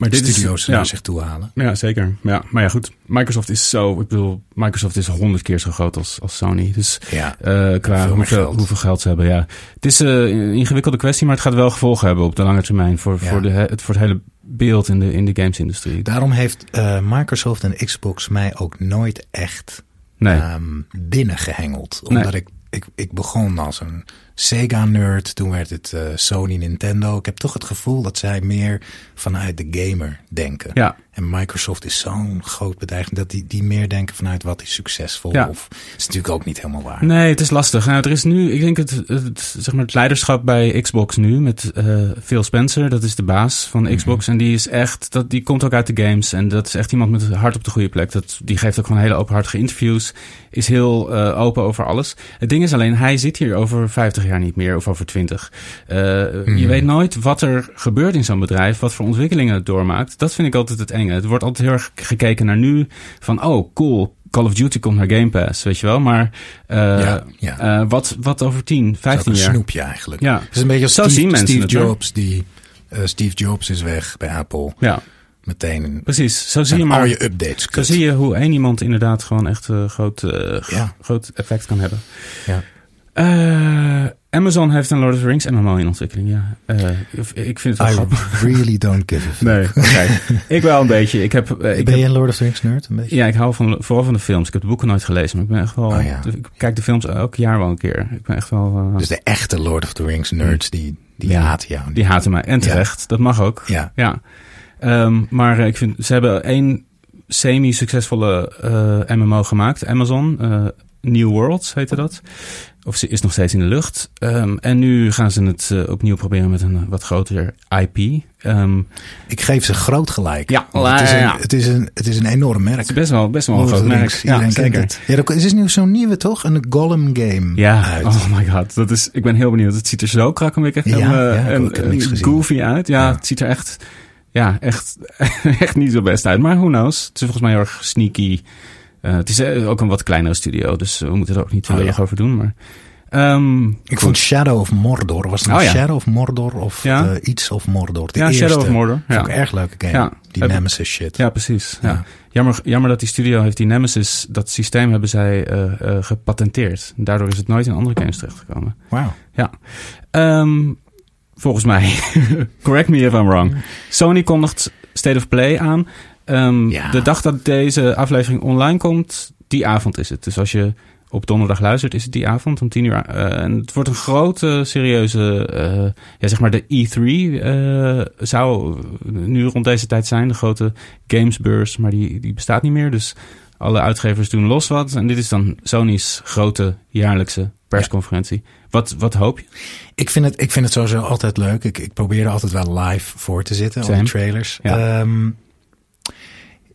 S2: maar dit studio's is, ja. naar zich toe halen.
S1: Ja, zeker. Ja, maar ja, goed. Microsoft is zo, ik bedoel, Microsoft is honderd keer zo groot als, als Sony. Dus ja, uh, qua hoeveel geld. hoeveel geld ze hebben, ja. Het is uh, een ingewikkelde kwestie, maar het gaat wel gevolgen hebben op de lange termijn voor, ja. voor, de, het, voor het hele beeld in de, in de gamesindustrie.
S2: Daarom heeft uh, Microsoft en Xbox mij ook nooit echt nee. um, binnengehengeld. Omdat nee. ik, ik, ik begon als een Sega-nerd. Toen werd het uh, Sony, Nintendo. Ik heb toch het gevoel dat zij meer vanuit de gamer denken. Ja. En Microsoft is zo'n groot bedrijf dat die, die meer denken vanuit wat is succesvol. Ja. Of is natuurlijk ook niet helemaal waar.
S1: Nee, het is lastig. Nou, er is nu, ik denk het, het, zeg maar het leiderschap bij Xbox nu met uh, Phil Spencer. Dat is de baas van mhm. Xbox. Mm -hmm. En die is echt, dat, die komt ook uit de games. En dat is echt iemand met hart op de goede plek. Dat, die geeft ook gewoon hele openhartige interviews. Is heel uh, open over alles. Het ding is alleen, hij zit hier over 50 jaar niet meer of over 20. Uh, mm -hmm. Je weet nooit wat er gebeurt in zo'n bedrijf, wat voor ontwikkelingen het doormaakt. Dat vind ik altijd het enge. Het wordt altijd heel erg gekeken naar nu van, oh cool, Call of Duty komt naar Game Pass, weet je wel. Maar uh, ja, ja. Uh, wat, wat over 10, 15 jaar?
S2: Een snoepje eigenlijk. Ja. Het is een beetje als Zo Steve, zien Steve Jobs. Die, uh, Steve Jobs is weg bij Apple. Ja. Meteen.
S1: Precies. Zo zie je maar. je updates. Zo zie je hoe één iemand inderdaad gewoon echt groot, ja. groot effect kan hebben. Ja. Amazon heeft een Lord of the Rings MMO in ontwikkeling, ja. Uh, ik vind het wel
S2: I
S1: grappig.
S2: really don't give a <laughs> fuck. <laughs>
S1: Nee, ik wel een beetje. Ik heb, uh,
S2: ik
S1: ben
S2: je een Lord of the Rings nerd? Een beetje?
S1: Ja, ik hou van, vooral van de films. Ik heb de boeken nooit gelezen, maar ik ben echt wel... Oh, ja. Ik kijk de films elk jaar wel een keer. Ik ben echt wel...
S2: Uh, dus de echte Lord of the Rings nerds, die, die ja, haten jou.
S1: Die haten mij. En terecht. Ja. Dat mag ook. Ja. ja. Um, maar ik vind, ze hebben één semi-succesvolle MMO gemaakt. Amazon, New Worlds heette dat. Of ze is nog steeds in de lucht. Um, en nu gaan ze het uh, opnieuw proberen met een uh, wat groter IP. Um,
S2: ehm, ik geef ze groot gelijk.
S1: Ja,
S2: het is, een, ja. het, is een, het is een enorm merk. Het
S1: is best wel, best wel een groot merk. Ja, zeker.
S2: Het. Ja, er is nu zo'n nieuwe toch? Een Gollum game
S1: ja.
S2: uit.
S1: Oh my god. Dat is, ik ben heel benieuwd. Het ziet er zo krakkemikkig ja, en, uh, en, en goofy uit. Ja, ja, het ziet er echt, ja, echt, <laughs> echt niet zo best uit. Maar who knows? Het is volgens mij heel erg sneaky. Uh, het is ook een wat kleinere studio, dus we moeten er ook niet te oh, ja. over doen. Maar Ehm,
S2: Ik
S1: goed.
S2: vond Shadow of Mordor, was het nou
S1: Oh ja.
S2: Shadow of Mordor of
S1: Ja.
S2: eh, iets of Mordor? De
S1: Ja,
S2: eerste.
S1: Shadow of Mordor,
S2: Vond ik
S1: ja.
S2: een erg leuke game.
S1: Ja.
S2: Die Nemesis shit.
S1: Ja, precies. Ja.
S2: Ja.
S1: Jammer, jammer dat die studio heeft die Nemesis, dat systeem hebben zij eh, eh, gepatenteerd. Daardoor is het nooit in andere games terechtgekomen.
S2: Wauw.
S1: Ja. Ehm, volgens mij, <laughs> correct me if I'm wrong. Sony kondigt State of Play aan. Ehm,
S2: Ja.
S1: De dag dat deze aflevering online komt, die avond is het. Dus als je op donderdag luistert, is het die avond om tien uur. eh, en het wordt een grote, serieuze, eh, ja, zeg maar de E3 eh, zou nu rond deze tijd zijn. De grote gamesbeurs, maar die, die bestaat niet meer. Dus alle uitgevers doen los wat. En dit is dan Sony's grote jaarlijkse persconferentie. Wat, wat hoop je?
S2: Ik vind, het, ik vind het sowieso altijd leuk. Ik, ik probeer er altijd wel live voor te zitten op de trailers.
S1: Ja.
S2: Ehm,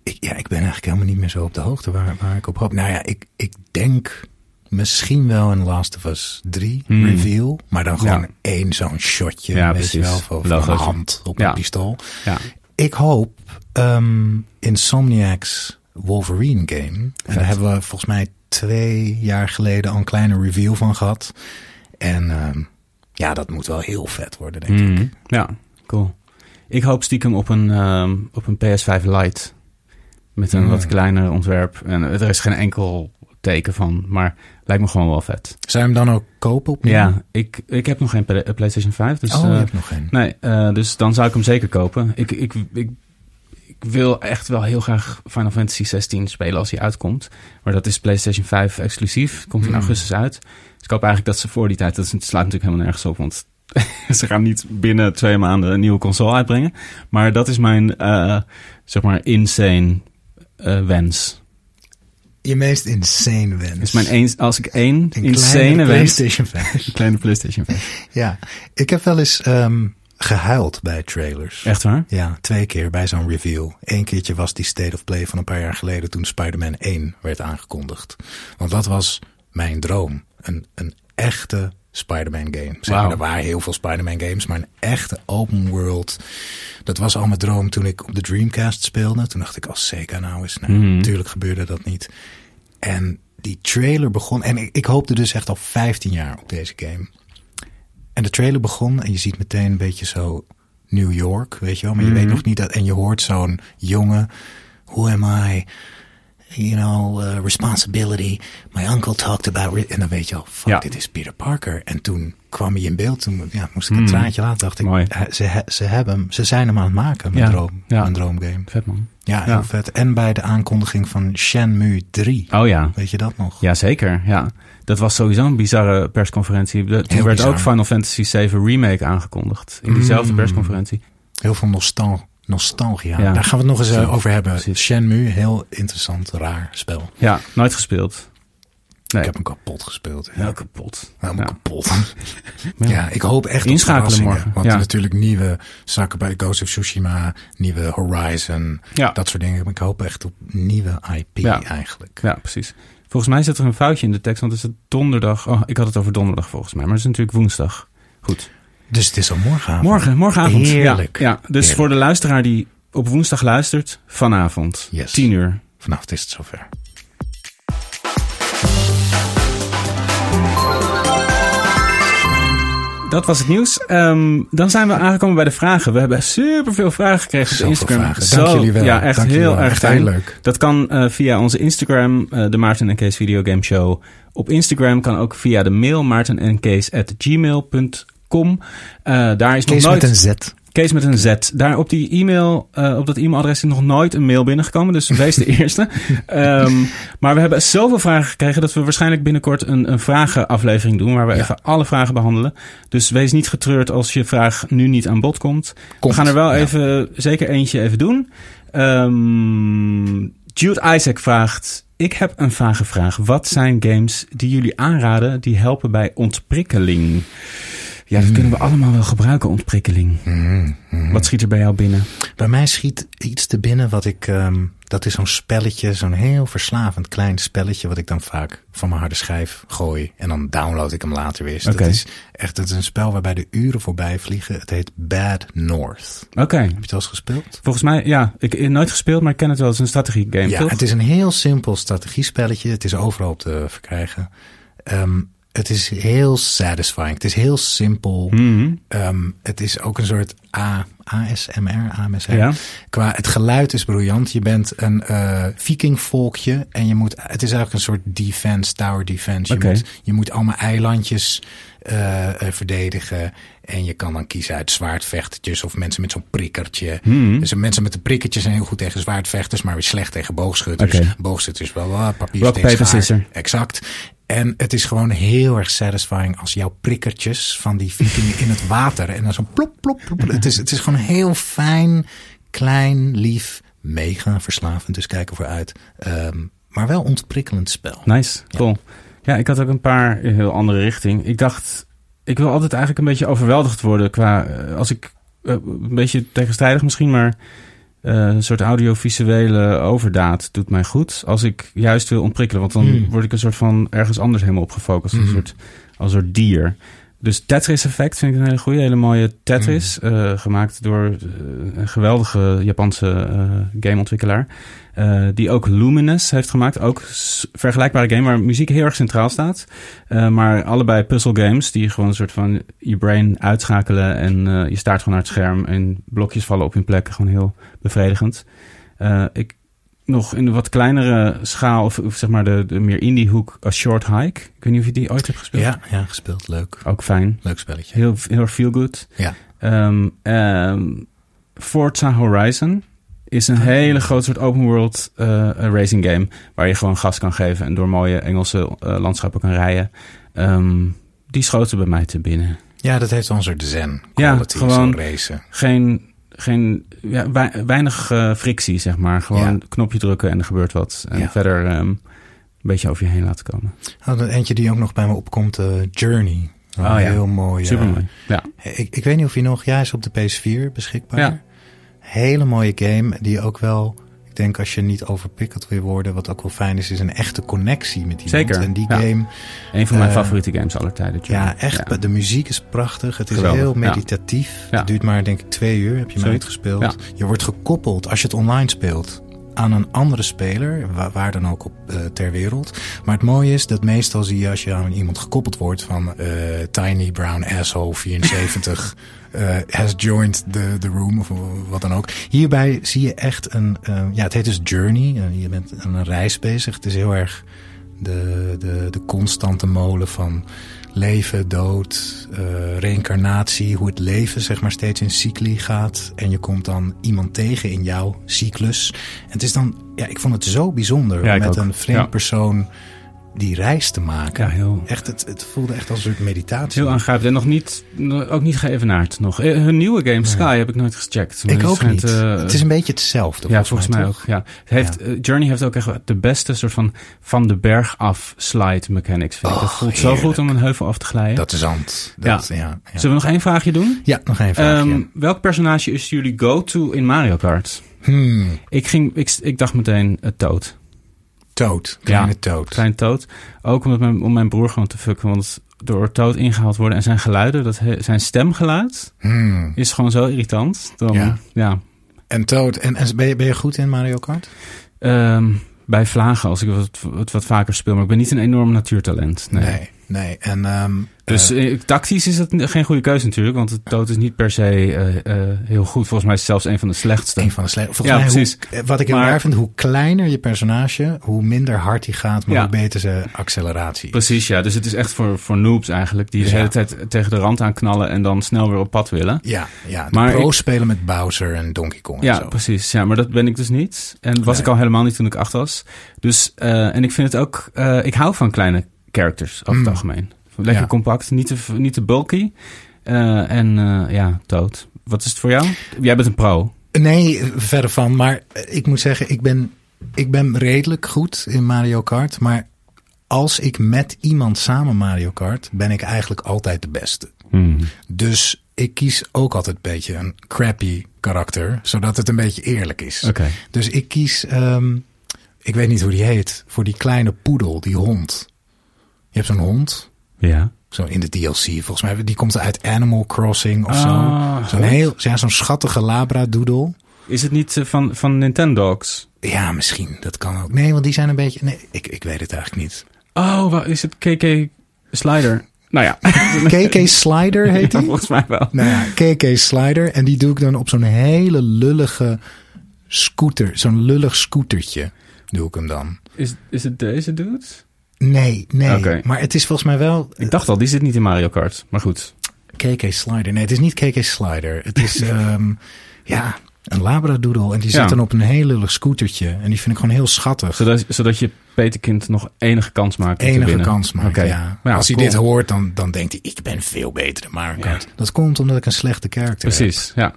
S2: ik, ja, ik ben eigenlijk helemaal niet meer zo op de hoogte waar, waar ik op hoop. Nou ja, ik, ik denk misschien wel een Last of Us 3
S1: Hmm.
S2: reveal. Maar dan gewoon
S1: Ja.
S2: één zo'n shotje.
S1: Ja,
S2: weet je wel, van een hand op
S1: Ja.
S2: een pistool.
S1: Ja.
S2: Ik hoop ehm Insomniac's Wolverine game. En
S1: Vet.
S2: daar hebben we volgens mij twee jaar geleden al een kleine review van gehad. En ehm, ja, dat moet wel heel vet worden, denk ik.
S1: Mhm. Ja, cool. Ik hoop stiekem op een, ehm, op een PS5 Lite. Met een wat kleiner ontwerp. En er is geen enkel teken van. Maar lijkt me gewoon wel vet.
S2: Zou je hem dan ook kopen opnieuw?
S1: Ja, ik, ik heb nog geen Play- PlayStation 5. Dus,
S2: oh, je
S1: eh,
S2: hebt nog geen.
S1: Nee, eh, dus dan zou ik hem zeker kopen. Ik, ik, ik, ik wil echt wel heel graag Final Fantasy 16 spelen als hij uitkomt. Maar dat is PlayStation 5 exclusief. Komt in
S2: Hmm.
S1: augustus uit. Dus ik hoop eigenlijk dat ze voor die tijd... Dat slaat natuurlijk helemaal nergens op. Want <laughs> ze gaan niet binnen twee maanden een nieuwe console uitbrengen. Maar dat is mijn, eh, zeg maar, insane eh, wens.
S2: Je meest insane wens.
S1: Is mijn eens, als ik één
S2: een
S1: insane
S2: kleine
S1: wens...
S2: PlayStation 5. <laughs>
S1: Een kleine PlayStation 5.
S2: ja, ik heb wel eens ehm, gehuild bij trailers.
S1: Echt waar?
S2: Ja, twee keer bij zo'n reveal. Eén keertje was die State of Play van een paar jaar geleden toen Spider-Man 1 werd aangekondigd. Want dat was mijn droom. Een, een echte Spider-Man game. Zeg. Er waren heel veel Spider-Man games, maar een echte open world. Dat was al mijn droom toen ik op de Dreamcast speelde. Toen dacht ik, als Sega nou is. Nou,
S1: Mhm.
S2: natuurlijk gebeurde dat niet. En die trailer begon. En ik, ik hoopte dus echt al 15 jaar op deze game. En de trailer begon en je ziet meteen een beetje zo New York, weet je wel. Maar je
S1: Mhm.
S2: weet nog niet dat. En je hoort zo'n jongen. Who am I? You know, uh, responsibility. My uncle talked about... re-" En dan weet je al, fuck,
S1: Ja.
S2: dit is Peter Parker. En toen kwam hij in beeld. Toen ja, moest ik een
S1: Mm.
S2: traantje laten. Dacht ik,
S1: Mooi.
S2: ze, ze hebben hem. Ze zijn hem aan het maken, mijn,
S1: Ja,
S2: droom,
S1: ja.
S2: mijn droomgame.
S1: Vet man.
S2: Ja, heel vet. En bij de aankondiging van Shenmue 3.
S1: Oh ja.
S2: Weet je dat nog?
S1: Jazeker, ja. Dat was sowieso een bizarre persconferentie. De- toen
S2: Heel
S1: werd
S2: bizar.
S1: ook Final Fantasy 7 Remake aangekondigd. In diezelfde
S2: Mm.
S1: persconferentie.
S2: Heel veel nostal nostalgia.
S1: Ja.
S2: Daar gaan we het nog eens eh, over hebben.
S1: precies.
S2: Shenmue, heel interessant, raar spel.
S1: Ja, nooit gespeeld. Nee,
S2: Ik heb hem kapot gespeeld.
S1: heel kapot.
S2: Helemaal
S1: Ja.
S2: kapot. <laughs>
S1: Ja.
S2: Ja, ik hoop echt op
S1: Inschakelen
S2: verrassingen.
S1: morgen,
S2: Want
S1: ja.
S2: natuurlijk nieuwe zaken bij Ghost of Tsushima, nieuwe Horizon,
S1: Ja.
S2: dat soort dingen. Ik hoop echt op nieuwe IP
S1: Ja.
S2: eigenlijk.
S1: Ja, precies. Volgens mij zit er een foutje in de tekst, want het is het donderdag. Oh, ik had het over donderdag volgens mij, maar het is natuurlijk woensdag. Goed.
S2: Dus het is al morgenavond.
S1: Morgen, morgenavond.
S2: Heerlijk.
S1: Ja, ja dus
S2: Heerlijk.
S1: voor de luisteraar die op woensdag luistert, vanavond,
S2: Yes.
S1: 10 uur.
S2: Vanavond is het zover.
S1: Dat was het nieuws. Ehm, dan zijn we aangekomen bij de vragen. We hebben superveel vragen gekregen op Instagram.
S2: vragen. Dank
S1: Zo-
S2: jullie wel.
S1: Ja, echt
S2: Dank
S1: heel erg fijn.
S2: leuk.
S1: Dat kan eh, via onze Instagram, eh, de Maarten en Kees Videogame Show. Op Instagram kan ook via de mail Eh daar is nog nooit...
S2: met een Z.
S1: Kees met een Z. Daar op die e-mail, eh, op dat e-mailadres is nog nooit een mail binnengekomen. Dus <laughs> wees de eerste. Ehm, maar we hebben zoveel vragen gekregen dat we waarschijnlijk binnenkort een, een vragenaflevering doen. Waar we
S2: Ja.
S1: even alle vragen behandelen. Dus wees niet getreurd als je vraag nu niet aan bod komt.
S2: Komt.
S1: We gaan er wel
S2: Ja.
S1: even, zeker eentje even doen. Ehm, Jude Isaac vraagt... Ik heb een vage vraag. Wat zijn games die jullie aanraden die helpen bij ontprikkeling? Ja, dat kunnen we allemaal wel gebruiken, ontprikkeling.
S2: Mhm, mhm.
S1: Wat schiet er bij jou binnen?
S2: Bij mij schiet iets te binnen wat ik... ehm, dat is zo'n spelletje, zo'n heel verslavend klein spelletje... wat ik dan vaak van mijn harde schijf gooi. En dan download ik hem later weer.
S1: Oké.
S2: Dat is echt het is een spel waarbij de uren voorbij vliegen. Het heet Bad North.
S1: Oké.
S2: Heb je het al eens gespeeld?
S1: Volgens mij, ja, ik heb nooit gespeeld, maar ik ken het wel. Het is een strategie game,
S2: Ja,
S1: toch?
S2: het is een heel simpel strategiespelletje. Het is overal te verkrijgen. Ehm, het is heel satisfying. Het is heel simpel.
S1: Mhm.
S2: Ehm, het is ook een soort A, ASMR, AMSR.
S1: Ja.
S2: Qua het geluid is briljant. Je bent een eh vikingvolkje en je moet. Het is eigenlijk een soort defense, tower defense. Je, moet, je moet allemaal eilandjes eh, eh, verdedigen. En je kan dan kiezen uit zwaardvechtertjes of mensen met zo'n prikkertje.
S1: Mhm.
S2: Dus mensen met een prikkertje zijn heel goed tegen zwaardvechters, maar weer slecht tegen boogschutters.
S1: Oké.
S2: Boogschutters wel uh, papier,
S1: Rock, paper, scissor.
S2: Exact. En het is gewoon heel erg satisfying als jouw prikkertjes van die vikingen in het water. En dan zo'n plop, plop, plop. Het is, het is gewoon heel fijn, klein, lief, mega verslavend. Dus kijk ervoor uit. Ehm, maar wel ontprikkelend spel.
S1: Nice, cool. Ja, ik had ook een paar in een heel andere richting. Ik dacht, ik wil altijd eigenlijk een beetje overweldigd worden qua, eh, als ik, eh, een beetje tegenstrijdig misschien, maar een soort audiovisuele overdaad doet mij goed. Als ik juist wil ontprikkelen, want dan
S2: Hmm.
S1: word ik een soort van ergens anders helemaal op gefocust. Een
S2: Mhm.
S1: soort, als een soort dier. Dus Tetris Effect vind ik een hele goede, hele mooie Tetris. eh, gemaakt door eh, een geweldige Japanse eh, gameontwikkelaar. die ook Luminous heeft gemaakt. Ook vergelijkbare game waar muziek heel erg centraal staat. Maar allebei puzzle games die gewoon een soort van je brain uitschakelen. En je staart gewoon naar het scherm. En blokjes vallen op hun plek. Gewoon heel bevredigend. Ik nog in de wat kleinere schaal, of, of zeg maar de, de meer indie hoek, A Short Hike. Ik weet niet of je die ooit hebt gespeeld.
S2: Ja, ja, gespeeld. Leuk.
S1: Ook fijn.
S2: Leuk spelletje.
S1: Heel, heel erg feel good.
S2: Ja.
S1: Ehm, ehm, Forza Horizon is een hele grote soort open world eh, racing game. Waar je gewoon gas kan geven en door mooie Engelse eh, landschappen kan rijden. Ehm, die schoten bij mij te binnen.
S2: Ja, dat heeft een soort zen
S1: Ja, gewoon-
S2: racen.
S1: Geen, geen ja, weinig eh, frictie, zeg maar. Gewoon
S2: Ja.
S1: knopje drukken en er gebeurt wat. En
S2: Ja.
S1: verder ehm, een beetje over je heen laten komen.
S2: Oh, dan eentje die ook nog bij me opkomt, eh, Journey. Oh,
S1: Oh ja.
S2: Heel mooi. ja.
S1: Super mooi. Ja.
S2: Ik, ik weet niet of hij nog... Ja, hij is op de PS4 beschikbaar.
S1: Ja.
S2: Hele mooie game die ook wel... Ik denk als je niet overprikkeld wil worden... wat ook wel fijn is, is een echte connectie met iemand.
S1: Zeker,
S2: En die
S1: ja.
S2: game...
S1: Een van mijn
S2: Eh,
S1: favoriete games aller tijden.
S2: Ja, echt. De muziek is prachtig. Het is
S1: Geweldig,
S2: heel meditatief. Het duurt maar denk ik twee uur. Heb je hem uitgespeeld. Je wordt gekoppeld als je het online speelt aan een andere speler, waar, waar dan ook op eh, ter wereld. Maar het mooie is dat meestal zie je als je aan iemand gekoppeld wordt van eh, Tiny Brown Asshole <laughs> 74 eh, has joined the, the room of wat dan ook. Hierbij zie je echt een, eh, ja het heet dus Journey. Eh, je bent aan een reis bezig. Het is heel erg de, de, de constante molen van leven, dood, eh, reïncarnatie, hoe het leven zeg maar steeds in cycli gaat. En je komt dan iemand tegen in jouw cyclus. En het is dan, ja, ik vond het zo bijzonder
S1: Ja,
S2: om
S1: ik
S2: met
S1: ook.
S2: een vreemd
S1: Ja.
S2: persoon die reis te maken.
S1: Ja, heel-
S2: Echt, het, het voelde echt als een soort meditatie.
S1: Heel aangrijpend. En nog niet, ook niet geëvenaard nog. Eh, Hun nieuwe game Sky heb ik nooit gecheckt. Maar
S2: ik ook
S1: schijnt,
S2: niet.
S1: eh,
S2: het is een beetje hetzelfde.
S1: ja, volgens mij, ook. Ja. Het heeft, eh, Journey heeft ook echt de beste soort van van de berg af slide mechanics. Vind ik. Dat
S2: Oh,
S1: voelt zo goed om een heuvel af te glijden.
S2: Dat is zand. Dat, ja. Ja,
S1: Zullen we nog één vraagje doen?
S2: Ja, nog één vraagje.
S1: Ehm, welk personage is jullie go-to in Mario Kart?
S2: hmm,
S1: Ik, ging, ik, ik dacht meteen uh, Toad.
S2: Toad. Kleine
S1: Ja,
S2: Toad.
S1: Klein Toad. Ook om mijn, om mijn broer gewoon te fucken. Want door Toad ingehaald worden en zijn geluiden, dat he- zijn stemgeluid
S2: Hmm.
S1: is gewoon zo irritant. Dan,
S2: Ja.
S1: ja.
S2: En Toad. En, en ben, je, ben je goed in Mario Kart?
S1: Ehm, bij vlagen als ik wat, wat, wat vaker speel. Maar ik ben niet een enorm natuurtalent. Nee.
S2: Nee. Nee. En, ehm,
S1: Dus
S2: eh,
S1: eh, tactisch is dat geen goede keuze natuurlijk. Want het Toad is niet per se eh, heel goed. Volgens mij is het zelfs een van de slechtste.
S2: een van de slechte. Volgens
S1: Ja,
S2: mij,
S1: precies.
S2: Hoe, wat ik heel
S1: Maar-
S2: raar vind, hoe kleiner je personage, hoe minder hard hij gaat, maar
S1: Ja.
S2: hoe beter zijn acceleratie.
S1: Precies, ja. Dus het is echt voor, voor noobs eigenlijk. Die de hele tijd tegen de rand aanknallen en dan snel weer op pad willen.
S2: Ja, ja. De
S1: Maar
S2: pro's spelen met Bowser en Donkey Kong en
S1: Ja,
S2: zo.
S1: precies. Ja, maar dat ben ik dus niet. En was
S2: Nee.
S1: ik al helemaal niet toen ik acht was. Dus, en ik vind het ook... ik hou van kleine characters over het
S2: Mm.
S1: algemeen. Lekker
S2: Ja.
S1: compact, niet te, niet te bulky. Eh, en eh, ja, dood. Wat is het voor jou? Jij bent een pro.
S2: Nee, verder van. Maar ik moet zeggen, ik ben, ik ben redelijk goed in Mario Kart. Maar als ik met iemand samen Mario Kart, ben ik eigenlijk altijd de beste. Dus ik kies ook altijd een beetje een crappy karakter, zodat het een beetje eerlijk is. Dus ik kies, ehm, ik weet niet hoe die heet, voor die kleine poedel, die hond. Je hebt zo'n hond,
S1: Ja.
S2: zo in de DLC volgens mij. Die komt uit Animal Crossing of
S1: Ah,
S2: zo. Zo'n
S1: goed.
S2: heel, ja, zo'n schattige labradoodle.
S1: Is het niet eh, van, van Nintendogs?
S2: Ja, misschien. Dat kan ook. Nee, want die zijn een beetje... Nee, ik, ik weet het eigenlijk niet.
S1: Oh, wat is het KK Slider. Nou ja, <laughs>
S2: KK Slider heet die. <laughs>
S1: volgens mij wel.
S2: Nou ja, KK Slider. En die doe ik dan op zo'n hele lullige scooter. Zo'n lullig scootertje doe ik hem dan.
S1: Is, is het deze dude?
S2: Nee, nee. Maar het is volgens mij wel
S1: Ik dacht al, die zit niet in Mario Kart. Maar goed.
S2: KK Slider. Nee, het is niet KK Slider. Het is <laughs> ehm, ja, een labradoodle. En die zit
S1: Ja.
S2: dan op een heel lullig scootertje. En die vind ik gewoon heel schattig.
S1: Zodat, zodat je Peterkind nog enige kans maakt om te
S2: enige kans maakt, ja. Als hij
S1: cool.
S2: dit hoort, dan, dan denkt hij... ik ben veel beter dan Mario Kart. Dat komt omdat ik een slechte karakter heb.
S1: Precies, ja.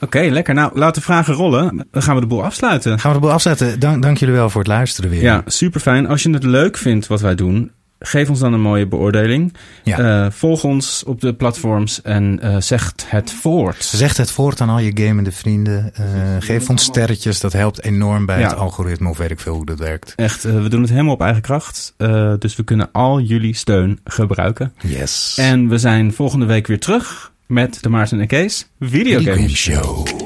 S1: Oké, lekker. Nou, laat de vragen rollen. Dan gaan we de boel afsluiten.
S2: Gaan we de boel afzetten. Dank, dank jullie wel voor het luisteren weer.
S1: Ja, super fijn. Als je het leuk vindt wat wij doen, geef ons dan een mooie beoordeling.
S2: Ja.
S1: Eh, volg ons op de platforms en eh zeg het voort.
S2: Zeg het voort aan al je gamende vrienden. Eh, geef ons sterretjes. Dat helpt enorm bij
S1: Ja.
S2: het algoritme. Of weet ik veel hoe dat werkt.
S1: Echt, we doen het helemaal op eigen kracht. Dus we kunnen al jullie steun gebruiken.
S2: Yes.
S1: En we zijn volgende week weer terug met de Maarten en Kees Videogame Show.